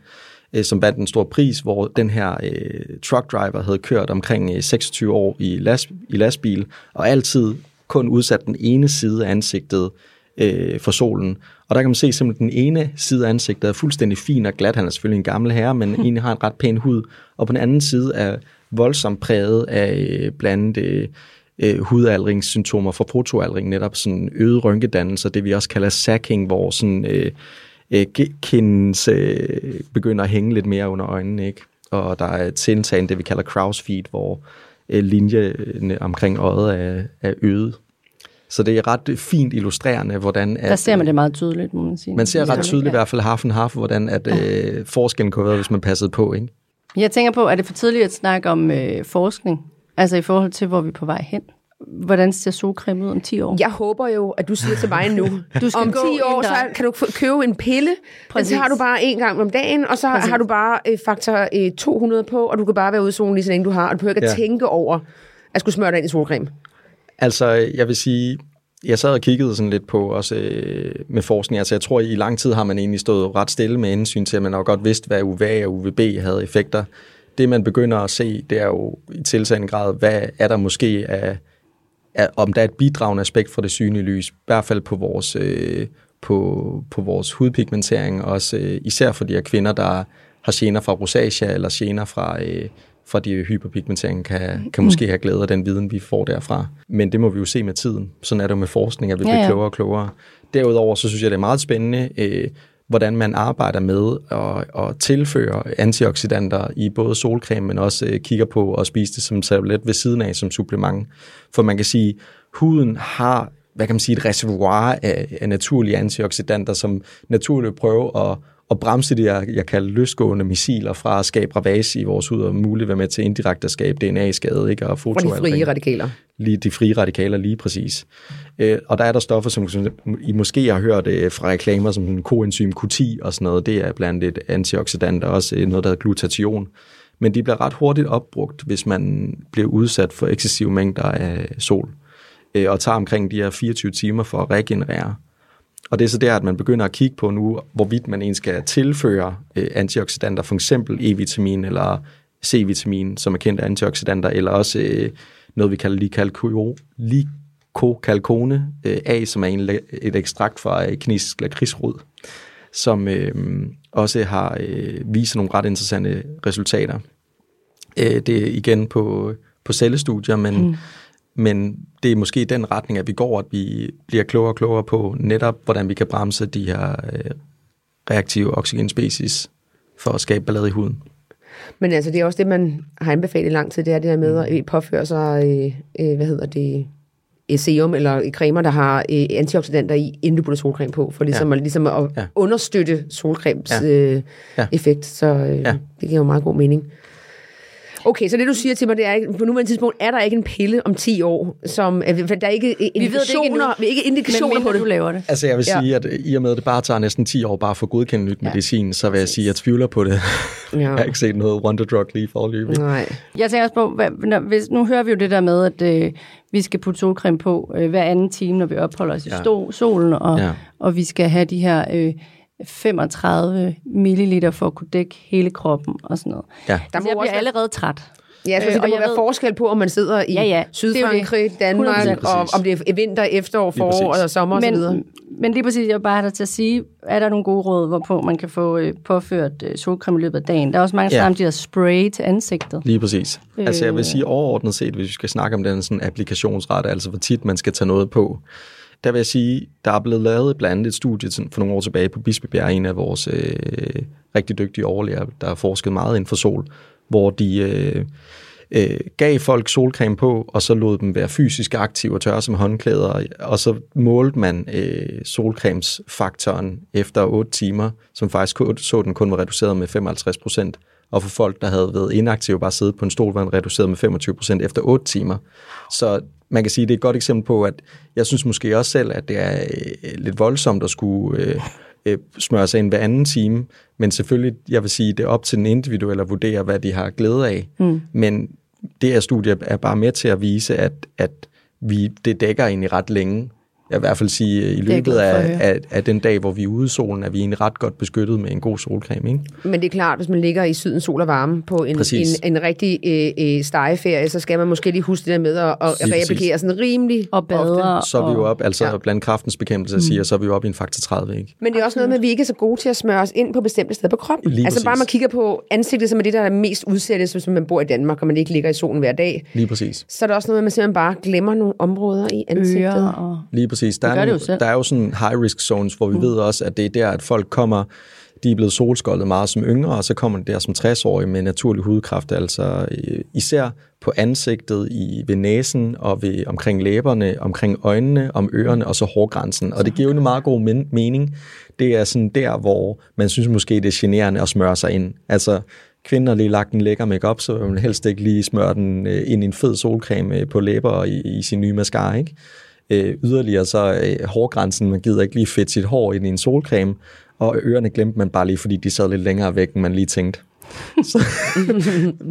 Speaker 3: øh, som vandt en stor pris, hvor den her øh, truck driver havde kørt omkring øh, 26 år i, las, i lastbil, og altid kun udsat den ene side af ansigtet øh, for solen. Og der kan man se simpelthen, den ene side af ansigtet er fuldstændig fin og glat. Han er selvfølgelig en gammel herre, men egentlig har en ret pæn hud. Og på den anden side er voldsomt præget af øh, blandt andet øh, hudaldringssymptomer fra fotoaldring, netop sådan øget rynkedannelser, det vi også kalder sacking, hvor sådan øh, øh, kinds øh, begynder at hænge lidt mere under øjnene, ikke? Og der er tiltagen det, vi kalder crow's feet, hvor øh, linjerne omkring øjet er, er øget. Så det er ret fint illustrerende, hvordan... At,
Speaker 2: Der ser man det meget tydeligt, må man sige.
Speaker 3: Man ser ret tydeligt i
Speaker 2: Ja.
Speaker 3: hvert fald half and half, hvordan at, øh, forskellen kunne være, hvis man passede på, ikke?
Speaker 2: Jeg tænker på, er det for tidligt at snakke om øh, forskning? Altså i forhold til, hvor vi er på vej hen? Hvordan ser solcreme ud om 10 år?
Speaker 1: Jeg håber jo, at du siger til mig nu,
Speaker 2: Du skal
Speaker 1: om 10
Speaker 2: gå i
Speaker 1: år, så kan du købe en pille, men
Speaker 2: Præcis.
Speaker 1: så har du bare en gang om dagen, og så
Speaker 2: Præcis.
Speaker 1: har du bare øh, faktor øh, 200 på, og du kan bare være ude i solen lige så længe du har, og du behøver ikke at
Speaker 3: Ja.
Speaker 1: tænke over at skulle smøre dig ind i solcreme.
Speaker 3: Altså, jeg vil sige, jeg sad og kiggede sådan lidt på også øh, med forskning. Altså, jeg tror, i lang tid har man egentlig stået ret stille med indsyn til, at man har godt vidst, hvad UVA og UVB havde effekter. Det, man begynder at se, det er jo i tilsagende grad, hvad er der måske af, af om der er et bidragende aspekt fra det synlige lys, i hvert fald på vores, øh, på, på vores hudpigmentering, også øh, især for de her kvinder, der har gener fra rosacea eller gener fra, øh, fra de hyperpigmentering, kan, kan måske have glæde af den viden, vi får derfra. Men det må vi jo se med tiden. Sådan er det jo med forskning, at vi
Speaker 2: Ja,
Speaker 3: bliver
Speaker 2: ja.
Speaker 3: klogere og klogere. Derudover så synes jeg, det er meget spændende, øh, hvordan man arbejder med at, at tilføre antioxidanter i både solcreme, men også øh, kigger på at spise det som tablet ved siden af som supplement. For man kan sige, huden har hvad kan man sige, et reservoir af, af naturlige antioxidanter, som naturligt prøver at, at bremse det, jeg, jeg kalder løsgående missiler fra at skabe ravage i vores hud, og muligt være med til indirekte at skabe DNA-skade, ikke? Og,
Speaker 1: Og de frie radikaler.
Speaker 3: lige de frie radikaler lige præcis. Øh, og der er der stoffer, som, som I måske har hørt øh, fra reklamer, som en coenzym Q10 og sådan noget. Det er blandt et antioxidant, og også øh, noget, der hedder glutathion. Men de bliver ret hurtigt opbrugt, hvis man bliver udsat for excessive mængder af sol. Øh, og tager omkring de her 24 timer for at regenerere. Og det er så der, at man begynder at kigge på nu, hvorvidt man egentlig skal tilføre øh, antioxidanter, for eksempel E-vitamin eller C-vitamin, som er kendte antioxidanter, eller også øh, noget, vi kalder likalko- likokalkone øh, A, som er en, et ekstrakt fra øh, kinesisk lakridsrod, som øh, også har øh, vist nogle ret interessante resultater. Øh, det er igen på, på cellestudier, men, mm men det er måske den retning, at vi går, at vi bliver klogere og klogere på netop, hvordan vi kan bremse de her øh, reaktive oxygenspecies for at skabe ballade i huden.
Speaker 1: Men altså, det er også det, man har anbefalet i lang tid, det er det her med at øh, påføre sig, øh, øh, hvad hedder det, et serum eller cremer, der har øh, antioxidanter i, inden du putter solcreme på, for ligesom, ja. at, ligesom at
Speaker 3: Ja.
Speaker 1: understøtte solcremes
Speaker 3: Ja.
Speaker 1: øh,
Speaker 3: Ja.
Speaker 1: effekt. Så øh,
Speaker 3: Ja.
Speaker 1: det giver jo meget god mening. Okay, så det du siger til mig, det er ikke, på nuværende tidspunkt er der ikke en pille om 10 år, som øh, der er ikke
Speaker 2: det ikke
Speaker 1: indikationer,
Speaker 2: endnu.
Speaker 1: ikke indikationer på det.
Speaker 2: du laver det.
Speaker 3: Altså jeg vil
Speaker 1: Ja.
Speaker 3: sige, at i og med, at det bare tager næsten 10 år bare at få godkendt nyt
Speaker 2: Ja.
Speaker 3: medicin, så vil jeg sige, at jeg tvivler på det.
Speaker 1: Ja.
Speaker 3: jeg har ikke set noget wonder drug lige forløbig.
Speaker 1: Nej.
Speaker 2: Jeg tænker også på, hvad, når, hvis, nu hører vi jo det der med, at øh, vi skal putte solcreme på øh, hver anden time, når vi opholder os i
Speaker 3: Ja.
Speaker 2: sto, solen, og,
Speaker 3: Ja.
Speaker 2: og vi skal have de her øh, 35 milliliter for at kunne dække hele kroppen og sådan noget.
Speaker 3: Ja.
Speaker 1: Der
Speaker 2: Der
Speaker 1: må
Speaker 2: jeg
Speaker 1: også
Speaker 2: bliver allerede træt.
Speaker 1: Ja, jeg
Speaker 2: Øh,
Speaker 1: der må være
Speaker 2: ved-
Speaker 1: forskel på, om man sidder i
Speaker 2: Ja, ja.
Speaker 1: Sydfrankrig. Danmark,
Speaker 2: 100%.
Speaker 1: og om det er vinter, efterår, forår og sommer osv.
Speaker 2: Men, men lige præcis, jeg bare dig til at sige, er der nogle gode råd, hvorpå man kan få øh, påført øh, solcreme i løbet af dagen? Der er også mange, der
Speaker 3: Ja.
Speaker 2: de her spray til ansigtet.
Speaker 3: Lige præcis. Øh. Altså jeg vil
Speaker 2: Øh.
Speaker 3: sige overordnet set, hvis vi skal snakke om den sådan applikationsrette, altså hvor tit man skal tage noget på, der vil jeg sige, der er blevet lavet blandt andet et studie for nogle år tilbage på Bispebjerg, en af vores øh, rigtig dygtige overlæger, der har forsket meget inden for sol, hvor de øh, øh, gav folk solcreme på, og så lod dem være fysisk aktive og tørre som håndklæder, og så målte man øh, solcremesfaktoren efter 8 timer, som faktisk så den kun var reduceret med 55 procent. Og for folk, der havde været inaktive bare siddet på en stol, var den reduceret med 25% efter 8 timer. Så man kan sige, det er et godt eksempel på, at jeg synes måske også selv, at det er øh, lidt voldsomt at skulle øh, øh, smøre sig ind hver anden time. Men selvfølgelig, jeg vil sige, det er op til den individuelle at vurdere, hvad de har glæde af. Mm. Men det her studie er bare med til at vise, at, at vi, det dækker egentlig ret længe. Jeg vil i hvert fald sige, i løbet
Speaker 2: for
Speaker 3: af, af, af den dag, hvor vi er ude i solen, er vi egentlig ret godt beskyttet med en god solcreme. Ikke?
Speaker 1: Men det er klart, hvis man ligger i syden, sol og varme på en, en,
Speaker 3: Præcis.
Speaker 1: en rigtig øh, øh, stegeferie, så skal man måske lige huske det der med at, at reapplikere sådan rimelig
Speaker 2: Og bader.
Speaker 1: ofte.
Speaker 3: Så er vi jo op, altså
Speaker 1: Ja.
Speaker 3: blandt kraftens bekæmpelse, siger, så er vi jo op i en faktor 30. Ikke?
Speaker 1: Men det er også noget med, at vi ikke er så gode til at smøre os ind på bestemte steder på kroppen.
Speaker 3: Lige
Speaker 1: altså bare
Speaker 3: præcis.
Speaker 1: man kigger på ansigtet, som er det, der er mest udsættes, hvis man bor i Danmark, og man ikke ligger i solen hver dag.
Speaker 3: Lige præcis.
Speaker 1: Så er der også noget med, at man simpelthen bare glemmer nogle områder i ansigtet.
Speaker 2: Ører og...
Speaker 3: Lige præcis. Der er, nogle, der er jo sådan high-risk zones, hvor vi mm. ved også, at det er der, at folk kommer, de er blevet solskoldet meget som yngre, og så kommer de der som 60-årige med naturlig hudkræft, altså øh, især på ansigtet, i, ved næsen og ved, omkring læberne, omkring øjnene, om ørerne og så hårgrænsen. Og det giver jo en meget god men- mening. Det er sådan der, hvor man synes måske, det er generende at smøre sig ind. Altså, kvinden har lige lagt en lækker makeup, så vil man helst ikke lige smøre den øh, ind i en fed solcreme øh, på læber og i, i sin nye mascara, ikke? Øh, yderligere så øh, hårgrænsen, man gider ikke lige fedt sit hår ind i en solcreme, og ørerne glemte man bare lige, fordi de sad lidt længere væk, end man lige tænkte. så,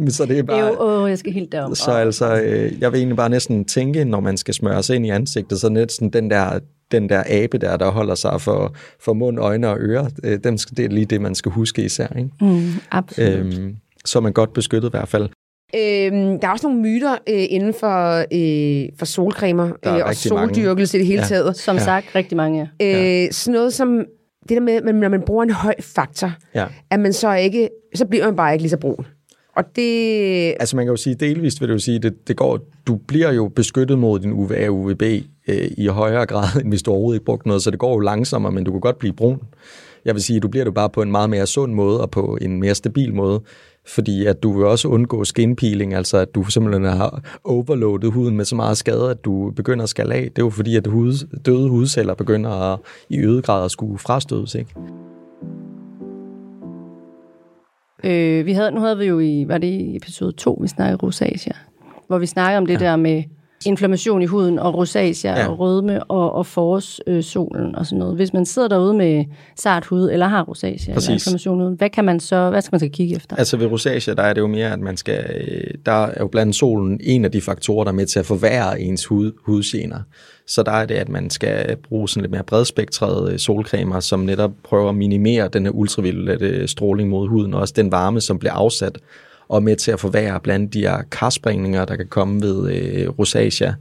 Speaker 3: så det er bare...
Speaker 2: Øv, åh, jeg skal helt derom.
Speaker 3: Så altså, øh, jeg vil egentlig bare næsten tænke, når man skal smøre sig ind i ansigtet, så næsten den der, den der abe der, der holder sig for, for mund, øjne og ører, øh, dem skal, det er lige det, man skal huske især. Ikke?
Speaker 2: Mm, absolut.
Speaker 3: Øhm, så er man godt beskyttet i hvert fald.
Speaker 1: Øhm, der er også nogle myter øh, inden for, øh, for solcremer
Speaker 3: er
Speaker 1: øh, og
Speaker 3: rigtig mange.
Speaker 1: soldyrkelse i det hele
Speaker 3: Ja.
Speaker 1: taget.
Speaker 2: Som sagt, rigtig mange. ja.
Speaker 1: Øh, sådan noget som det der med, at når man bruger en høj faktor,
Speaker 3: Ja.
Speaker 1: at man så ikke, så bliver man bare ikke lige så brun. Og det,
Speaker 3: Altså man kan jo sige, delvist vil det jo sige, det, det går, du bliver jo beskyttet mod din UVA og UVB øh, i højere grad, end hvis du overhovedet ikke brugte noget, så det går jo langsommere, men du kan godt blive brun. Jeg vil sige, du bliver det bare på en meget mere sund måde og på en mere stabil måde, fordi at du vil også undgå skin peeling, altså at du simpelthen har overloadet huden med så meget skade, at du begynder at skale af. Det er jo fordi, at hud, døde hudceller begynder at, i øget grad at skulle frastødes. Ikke?
Speaker 2: Øh, vi havde, nu havde vi jo i, var det i episode 2, vi snakkede rosacea, hvor vi snakkede om det ja. der med inflammation i huden og rosacea ja. Og rødme og, og forårssolen og sådan noget. Hvis man sidder derude med sart hud eller har rosacea
Speaker 3: Præcis.
Speaker 2: eller inflammation i huden, hvad kan man så, hvad skal man så kigge efter?
Speaker 3: Altså ved rosacea, der er det jo mere, at man skal, øh, der er jo blandt solen en af de faktorer, der er med til at forværre ens hud, hudgener. Så der er det, at man skal bruge sådan lidt mere bredspektrede øh, solcremer, som netop prøver at minimere den her ultraviolette stråling mod huden, og også den varme, som bliver afsat, og med til at forværre blandt de her karspringninger, der kan komme ved øh, rosacea,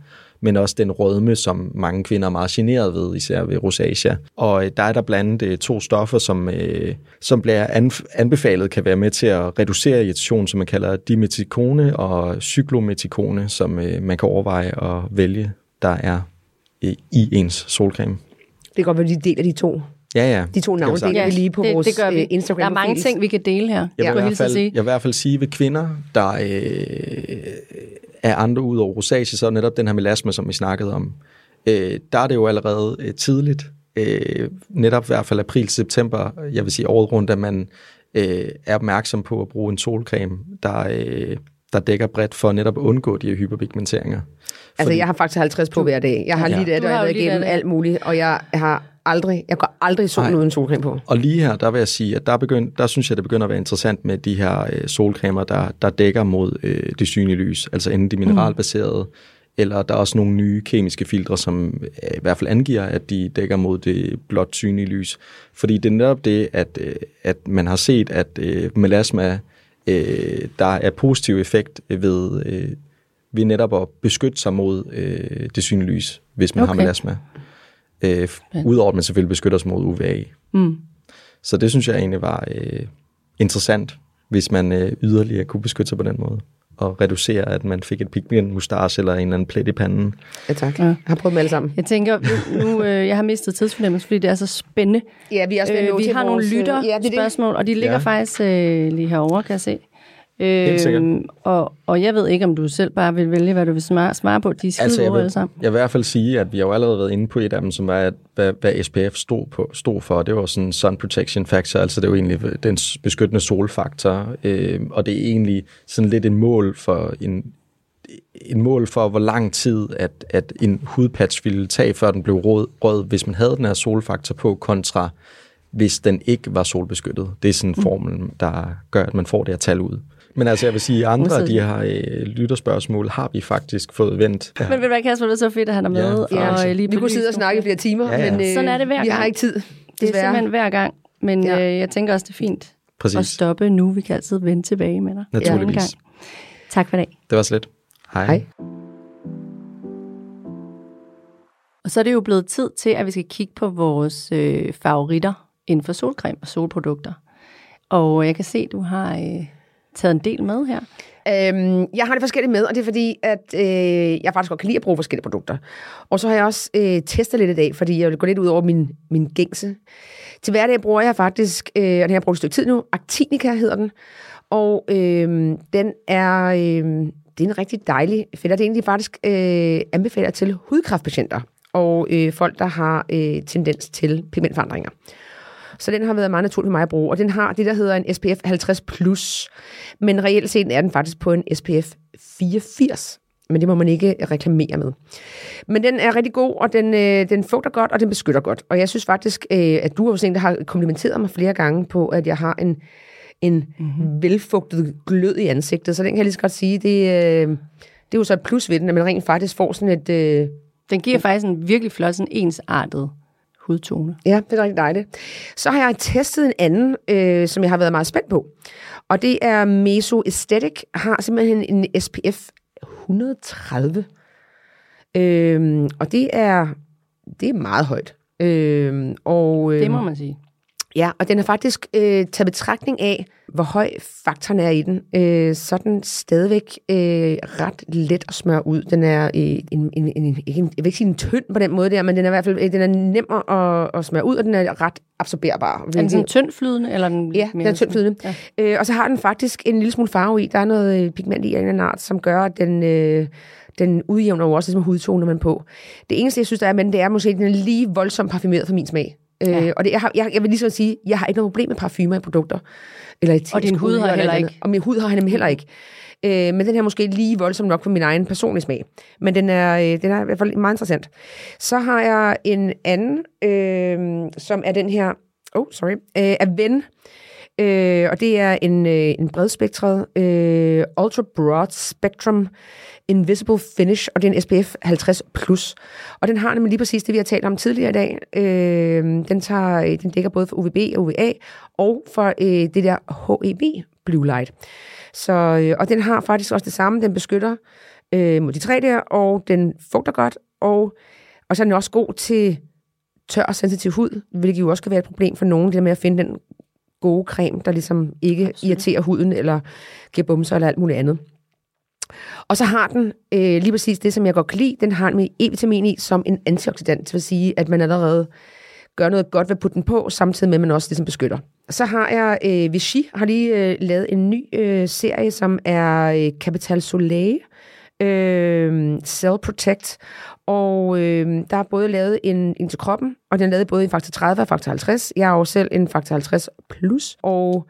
Speaker 3: men også den rødme, som mange kvinder er meget generet ved, især ved rosacea. Og øh, der er der blandt øh, to stoffer, som, øh, som bliver anf- anbefalet, kan være med til at reducere irritation, som man kalder dimetikone og cyklometikone, som øh, man kan overveje at vælge, der er øh, i ens solcreme.
Speaker 1: Det kan godt være, at de deler de to.
Speaker 3: Ja, ja.
Speaker 1: De to navne deler vi lige på
Speaker 2: det,
Speaker 1: vores
Speaker 2: det gør vi.
Speaker 1: øh, Instagram.
Speaker 2: Der er mange ting, vi kan dele her.
Speaker 3: Jeg vil,
Speaker 2: vil
Speaker 3: i hvert
Speaker 2: at
Speaker 3: fald,
Speaker 2: sige.
Speaker 3: jeg vil i hvert fald sige ved kvinder, der øh, er andre ud over rosacea, så er netop den her melasma, som vi snakkede om. Øh, der er det jo allerede øh, tidligt, øh, netop i hvert fald april-september, jeg vil sige året rundt, at man øh, er opmærksom på at bruge en solcreme, der, øh, der dækker bredt for netop at undgå de her hyperpigmenteringer.
Speaker 1: Altså, jeg har faktisk 50 på hver dag. Jeg har
Speaker 3: Ja.
Speaker 1: lige det, og jeg
Speaker 2: har
Speaker 1: været igennem alt muligt, og jeg har aldrig, jeg går aldrig i solen
Speaker 3: Nej.
Speaker 1: uden solcreme på.
Speaker 3: Og lige her, der vil jeg sige, at der, begynd, der synes jeg, det begynder at være interessant med de her øh, solcremer, der, der dækker mod øh, det synlige lys, altså enten de mineralbaserede, mm. eller der er også nogle nye kemiske filtre, som øh, i hvert fald angiver, at de dækker mod det blot synlige lys. Fordi det er netop det, at, øh, at man har set, at øh, melasma, der er positiv effekt ved, ved netop at beskytte sig mod det synlige lys, hvis man okay. har melasma. Øh, Udover at man selvfølgelig beskytter sig mod UVA.
Speaker 2: Mm.
Speaker 3: Så det synes jeg egentlig var øh, interessant, hvis man øh, yderligere kunne beskytte sig på den måde. Og reducere, at man fik et pigment mustache eller en eller anden plet i panden.
Speaker 1: Ja, tak.
Speaker 2: Ja.
Speaker 1: Jeg har prøvet dem alle sammen.
Speaker 2: Jeg tænker, nu, øh, jeg har mistet tidsfornemmelse, fordi det er så spændende.
Speaker 1: Ja, vi er også
Speaker 2: Øh, vi har nogle
Speaker 1: øh,
Speaker 2: lytter
Speaker 1: Ja, det det.
Speaker 2: spørgsmål, og de ligger
Speaker 3: Ja.
Speaker 2: faktisk øh, lige herovre, kan jeg se. Øh,
Speaker 3: sikkert.
Speaker 2: og, og jeg ved ikke, om du selv bare vil vælge, hvad du vil svare, svare på. De skide
Speaker 3: Altså, jeg
Speaker 2: alle
Speaker 3: vil,
Speaker 2: sammen.
Speaker 3: jeg vil i hvert fald sige, at vi har jo allerede været inde på et af dem, som var, at, hvad, hvad SPF stod, på, stod for. Det var sådan Sun Protection Factor, altså det er jo egentlig den beskyttende solfaktor. Øh, og det er egentlig sådan lidt en mål for en, en mål for, hvor lang tid, at, at en hudpatch ville tage, før den blev rød, rød, hvis man havde den her solfaktor på, kontra hvis den ikke var solbeskyttet. Det er sådan en formel, der gør, at man får det her tal ud. Men altså, jeg vil sige, andre af de her øh, lytterspørgsmål har vi faktisk fået vendt.
Speaker 2: Men ved du hvad, Kasper, det er så fedt, at han er med.
Speaker 3: Ja,
Speaker 2: og,
Speaker 1: Ja,
Speaker 2: øh, lige
Speaker 1: vi kunne sidde og snakke i flere timer,
Speaker 3: Ja, ja.
Speaker 1: men øh,
Speaker 2: Sådan er det hver
Speaker 1: vi har
Speaker 2: gang.
Speaker 1: ikke tid.
Speaker 2: Det er simpelthen hver gang. Men
Speaker 1: Ja.
Speaker 2: øh, jeg tænker også, det er fint at
Speaker 3: Præcis,
Speaker 2: stoppe nu. Vi kan altid vende tilbage med dig.
Speaker 3: naturligvis.
Speaker 2: Gang. Tak for i dag.
Speaker 3: Det var slet. Hej.
Speaker 1: Hej.
Speaker 2: Og så er det jo blevet tid til, at vi skal kigge på vores øh, favoritter inden for solcreme og solprodukter. Og jeg kan se, at du har øh, taget en del med her.
Speaker 1: Øhm, jeg har det forskellige med, og det er fordi, at øh, jeg faktisk godt kan lide at bruge forskellige produkter. Og så har jeg også øh, testet lidt i dag, fordi jeg vil gå lidt ud over min, min gængse. Til hverdag bruger jeg faktisk, øh, og den har jeg brugt et stykke tid nu, Actinica hedder den. Og øh, den er, øh, det er en rigtig dejlig fætter. Det er egentlig faktisk øh, anbefaler til hudkræftpatienter og øh, folk, der har øh, tendens til pigmentforandringer. Så den har været meget naturlig for mig at bruge, og den har det, der hedder en SPF 50+, plus, men reelt set er den faktisk på en SPF 84, men det må man ikke reklamere med. Men den er rigtig god, og den, øh, den fugter godt, og den beskytter godt. Og jeg synes faktisk, øh, at du også en, der har komplimenteret mig flere gange på, at jeg har en, en mm-hmm. velfugtet glød i ansigtet, så den kan jeg lige så godt sige, det, øh, det er jo så et plus ved den, at man rent faktisk får sådan et... Øh,
Speaker 2: Den giver faktisk en virkelig flot, sådan ensartet hudtone.
Speaker 1: Ja, det er rigtig dejligt. Så har jeg testet en anden, øh, som jeg har været meget spændt på. Og det er Meso Aesthetic, har simpelthen en SPF 130. Øhm, og det er, det er meget højt. Øhm, og, øh,
Speaker 2: Det må man sige.
Speaker 1: Ja, og den er faktisk øh, taget betragtning af, hvor høj faktoren er i den. Øh, så er den stadigvæk øh, ret let at smøre ud. Den er øh, en, en, en, en, jeg vil ikke sige en tynd på den måde der, men den er i hvert fald øh, den er nem at, at smøre ud, og den er ret absorberbar.
Speaker 2: Er den sådan tyndflydende? Eller er den
Speaker 1: Ja, den er tyndflydende.
Speaker 2: Ja.
Speaker 1: Øh, og så har den faktisk en lille smule farve i. Der er noget øh, pigment i en eller anden art, som gør, at den, øh, den udjævner jo også ligesom hudtoner man på. Det eneste, jeg synes, der er med den, det er måske, at den er lige voldsomt parfumeret for min smag. Ja. Øh, og det, jeg, har, jeg, jeg vil lige så sige, jeg har ikke noget problem med parfumer i produkter. Eller i
Speaker 2: Og din hud har
Speaker 1: eller
Speaker 2: heller ikke.
Speaker 1: Og min hud har nemlig heller ikke. Øh, men den her er måske lige voldsom nok for min egen personlige smag. Men den er, øh, den er i hvert fald meget interessant. Så har jeg en anden, øh, som er den her, oh, sorry, øh, af Ven. Øh, og det er en, øh, en bredspektret øh, Ultra Broad Spectrum Invisible Finish, og det er en SPF 50+. Plus. Og den har nemlig lige præcis det, vi har talt om tidligere i dag. Øh, den, tager, øh, den dækker både for UVB og UVA, og for øh, det der HEV Blue Light. Så, øh, og den har faktisk også det samme. Den beskytter øh, mod de tre der, og den fugter godt, og, og så er den også god til tør og sensitiv hud, hvilket jo også kan være et problem for nogen, det der med at finde den gode creme, der ligesom ikke
Speaker 2: Absolut.
Speaker 1: irriterer huden, eller giver bumser, eller alt muligt andet. Og så har den øh, lige præcis det, som jeg godt kan lide, den har med E-vitamin i som en antioxidant, det vil sige, at man allerede gør noget godt ved at putte den på, samtidig med, at man også ligesom beskytter. Så har jeg, øh, Vichy har lige øh, lavet en ny øh, serie, som er øh, Capital Soleil, øh, Cell Protect, og øh, der er både lavet en, en til kroppen, og den er lavet både i faktor 30 og faktor 50. Jeg har jo selv en faktor 50 plus, og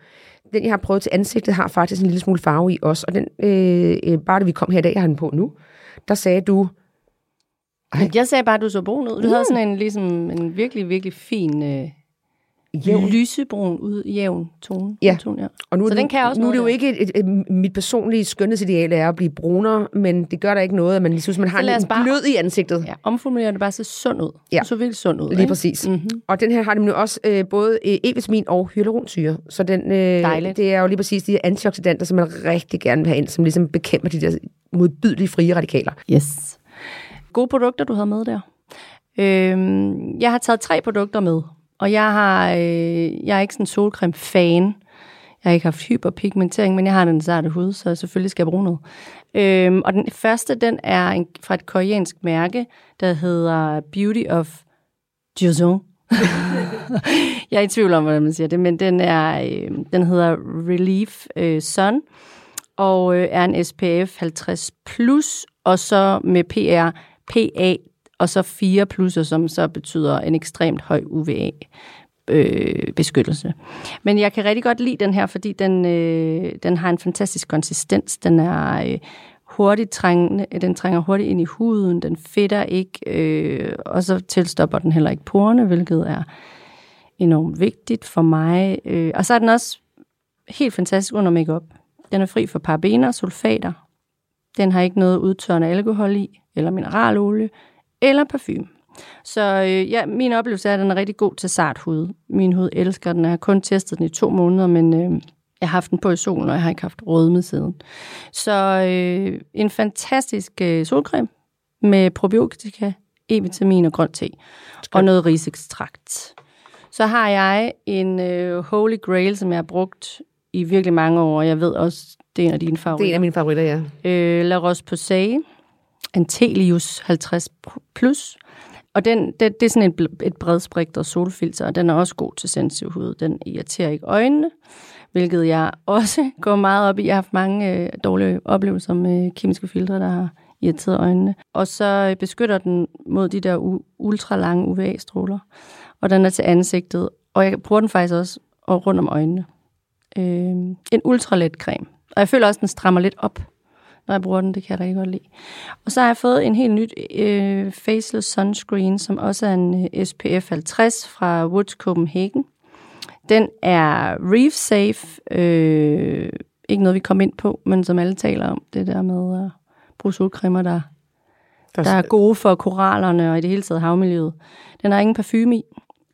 Speaker 1: den, jeg har prøvet til ansigtet, har faktisk en lille smule farve i også. Og den, øh, øh, bare da vi kom her i dag, jeg har den på nu, der sagde du, Ej.
Speaker 2: Jeg sagde bare, at du så brun ud. Du
Speaker 1: Mm.
Speaker 2: havde sådan en, ligesom, en virkelig, virkelig fin øh,
Speaker 1: jævn.
Speaker 2: lysebrun ud, jævn tone.
Speaker 1: Ja.
Speaker 2: Tone, ja.
Speaker 1: Og nu, er
Speaker 2: Så
Speaker 1: det-
Speaker 2: den kan også
Speaker 1: nu er det jo ikke et, et, et, mit personlige skønhedsideal er at blive brunere, men det gør der ikke noget, at man lige synes, man har en
Speaker 2: bare-
Speaker 1: glød i ansigtet.
Speaker 2: ja. Omformulerer det bare så sund ud.
Speaker 1: Ja.
Speaker 2: Så virkelig sund ud.
Speaker 1: Lige
Speaker 2: ikke?
Speaker 1: præcis.
Speaker 2: Mm-hmm.
Speaker 1: Og den her har nemlig også øh, både øh, E-vitamin og hyaluronsyre. Så den, øh,
Speaker 2: Dejligt.
Speaker 1: det er jo lige præcis de antioxidanter, som man rigtig gerne vil have ind, som ligesom bekæmper de der modbydelige frie radikaler.
Speaker 2: Yes. Gode produkter, du havde med der. Øhm, jeg har taget tre produkter med, og jeg har øh, jeg er ikke sådan en solcreme-fan. Jeg har ikke haft hyperpigmentering, men jeg har den sarte hud, så selvfølgelig skal jeg bruge noget. Øhm, og den første, den er en, fra et koreansk mærke, der hedder Beauty of Joseon. jeg er i tvivl om, hvordan man siger det, men den, er, øh, den hedder Relief øh, Sun, og øh, er en SPF 50+, plus, og så med PR, PA, og så 4 plusser, som så betyder en ekstremt høj UVA øh, beskyttelse. Men jeg kan rigtig godt lide den her, fordi den, øh, den har en fantastisk konsistens. Den er øh, hurtigt trængende, den trænger hurtigt ind i huden, den fedter ikke, øh, og så tilstopper den heller ikke porerne, hvilket er enormt vigtigt for mig. Øh, og så er den også helt fantastisk under makeup. Den er fri for parabener, sulfater. Den har ikke noget udtørrende alkohol i, eller mineralolie, eller parfume. Så øh, ja, min oplevelse er, at den er rigtig god til sart hud. Min hud elsker den. Jeg har kun testet den i to måneder, men øh, jeg har haft den på i solen, og jeg har ikke haft rødme siden. Så øh, en fantastisk øh, solcreme med probiotika, E-vitamin og grøn te. Og noget risekstrakt. Så har jeg en øh, Holy Grail, som jeg har brugt i virkelig mange år. Jeg ved også, det er en af dine
Speaker 1: Det er en
Speaker 2: favoritter.
Speaker 1: af mine favoritter, ja.
Speaker 2: Øh, La Roche-Posay, Antelius 50 plus. Og den, det, det er sådan et, et bredspektret solfilter, og den er også god til sensitiv hud. Den irriterer ikke øjnene, hvilket jeg også går meget op i. Jeg har haft mange øh, dårlige oplevelser med kemiske filtre, der har irriteret øjnene. Og så øh, beskytter den mod de der u- ultralange UVA-stråler. Og den er til ansigtet, og jeg bruger den faktisk også og rundt om øjnene. Øh, en ultralet creme. Og jeg føler også, at den strammer lidt op, når jeg bruger den. Det kan jeg ikke godt lide. Og så har jeg fået en helt nyt øh, faceless sunscreen, som også er en øh, SPF 50 fra Woods Copenhagen. Den er reef safe. Øh, ikke noget, vi kom ind på, men som alle taler om. Det der med at bruge solcremer, der, der er gode for korallerne og i det hele taget havmiljøet. Den har ingen parfume i.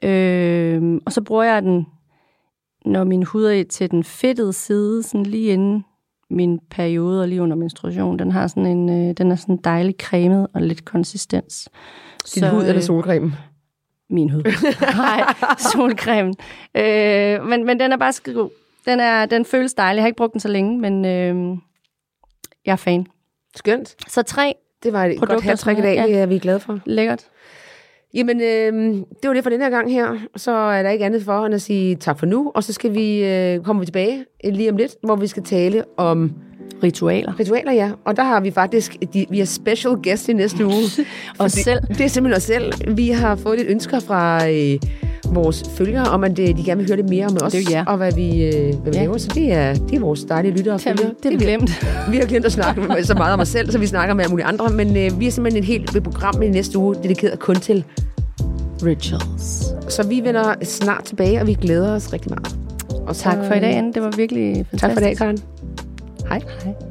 Speaker 2: Øh, og så bruger jeg den, når min hud er til den fedtede side, sådan lige inden min periode og lige under menstruation. Den har sådan en, øh, den er sådan dejlig cremet og lidt konsistens.
Speaker 1: Din hud eller
Speaker 2: øh,
Speaker 1: solcremen?
Speaker 2: Min hud. Nej, solcremen. Øh, men, men den er bare skide god. Den, er, den føles dejlig. Jeg har ikke brugt den så længe, men øh, jeg er fan.
Speaker 1: Skønt.
Speaker 2: Så tre,
Speaker 1: Det var et
Speaker 2: Produkter,
Speaker 1: godt hattrick i dag,
Speaker 2: er-
Speaker 1: det er vi glade for.
Speaker 2: lækkert.
Speaker 1: Jamen, øh, det var det for den her gang her. Så er der ikke andet for end at sige tak for nu, og så skal vi øh, komme vi tilbage lige om lidt, hvor vi skal tale om
Speaker 2: Ritualer.
Speaker 1: ritualer, ja. Og der har vi faktisk, de, vi har special guest i næste uge.
Speaker 2: Os selv.
Speaker 1: Det er simpelthen os selv. Vi har fået lidt ønsker fra øh, vores følgere om, at øh, de gerne vil høre lidt mere om os,
Speaker 2: Det er jer.
Speaker 1: og hvad vi, øh, hvad vi
Speaker 2: Ja.
Speaker 1: laver. Så det er, det er vores dejlige lyttere og
Speaker 2: Det
Speaker 1: følgere.
Speaker 2: det vi
Speaker 1: vi-
Speaker 2: glemt.
Speaker 1: Vi har glemt at snakke med, så meget om os selv, så vi snakker med alle mulige andre. Men øh, vi er simpelthen et helt program i næste uge, dedikeret kun til.
Speaker 2: Rituals.
Speaker 1: Så vi vender snart tilbage, og vi glæder os rigtig meget. Og så,
Speaker 2: Tak for i dag, Anne. Det var virkelig fantastisk.
Speaker 1: Tak for i dag, Karen. Hej.
Speaker 2: Hej.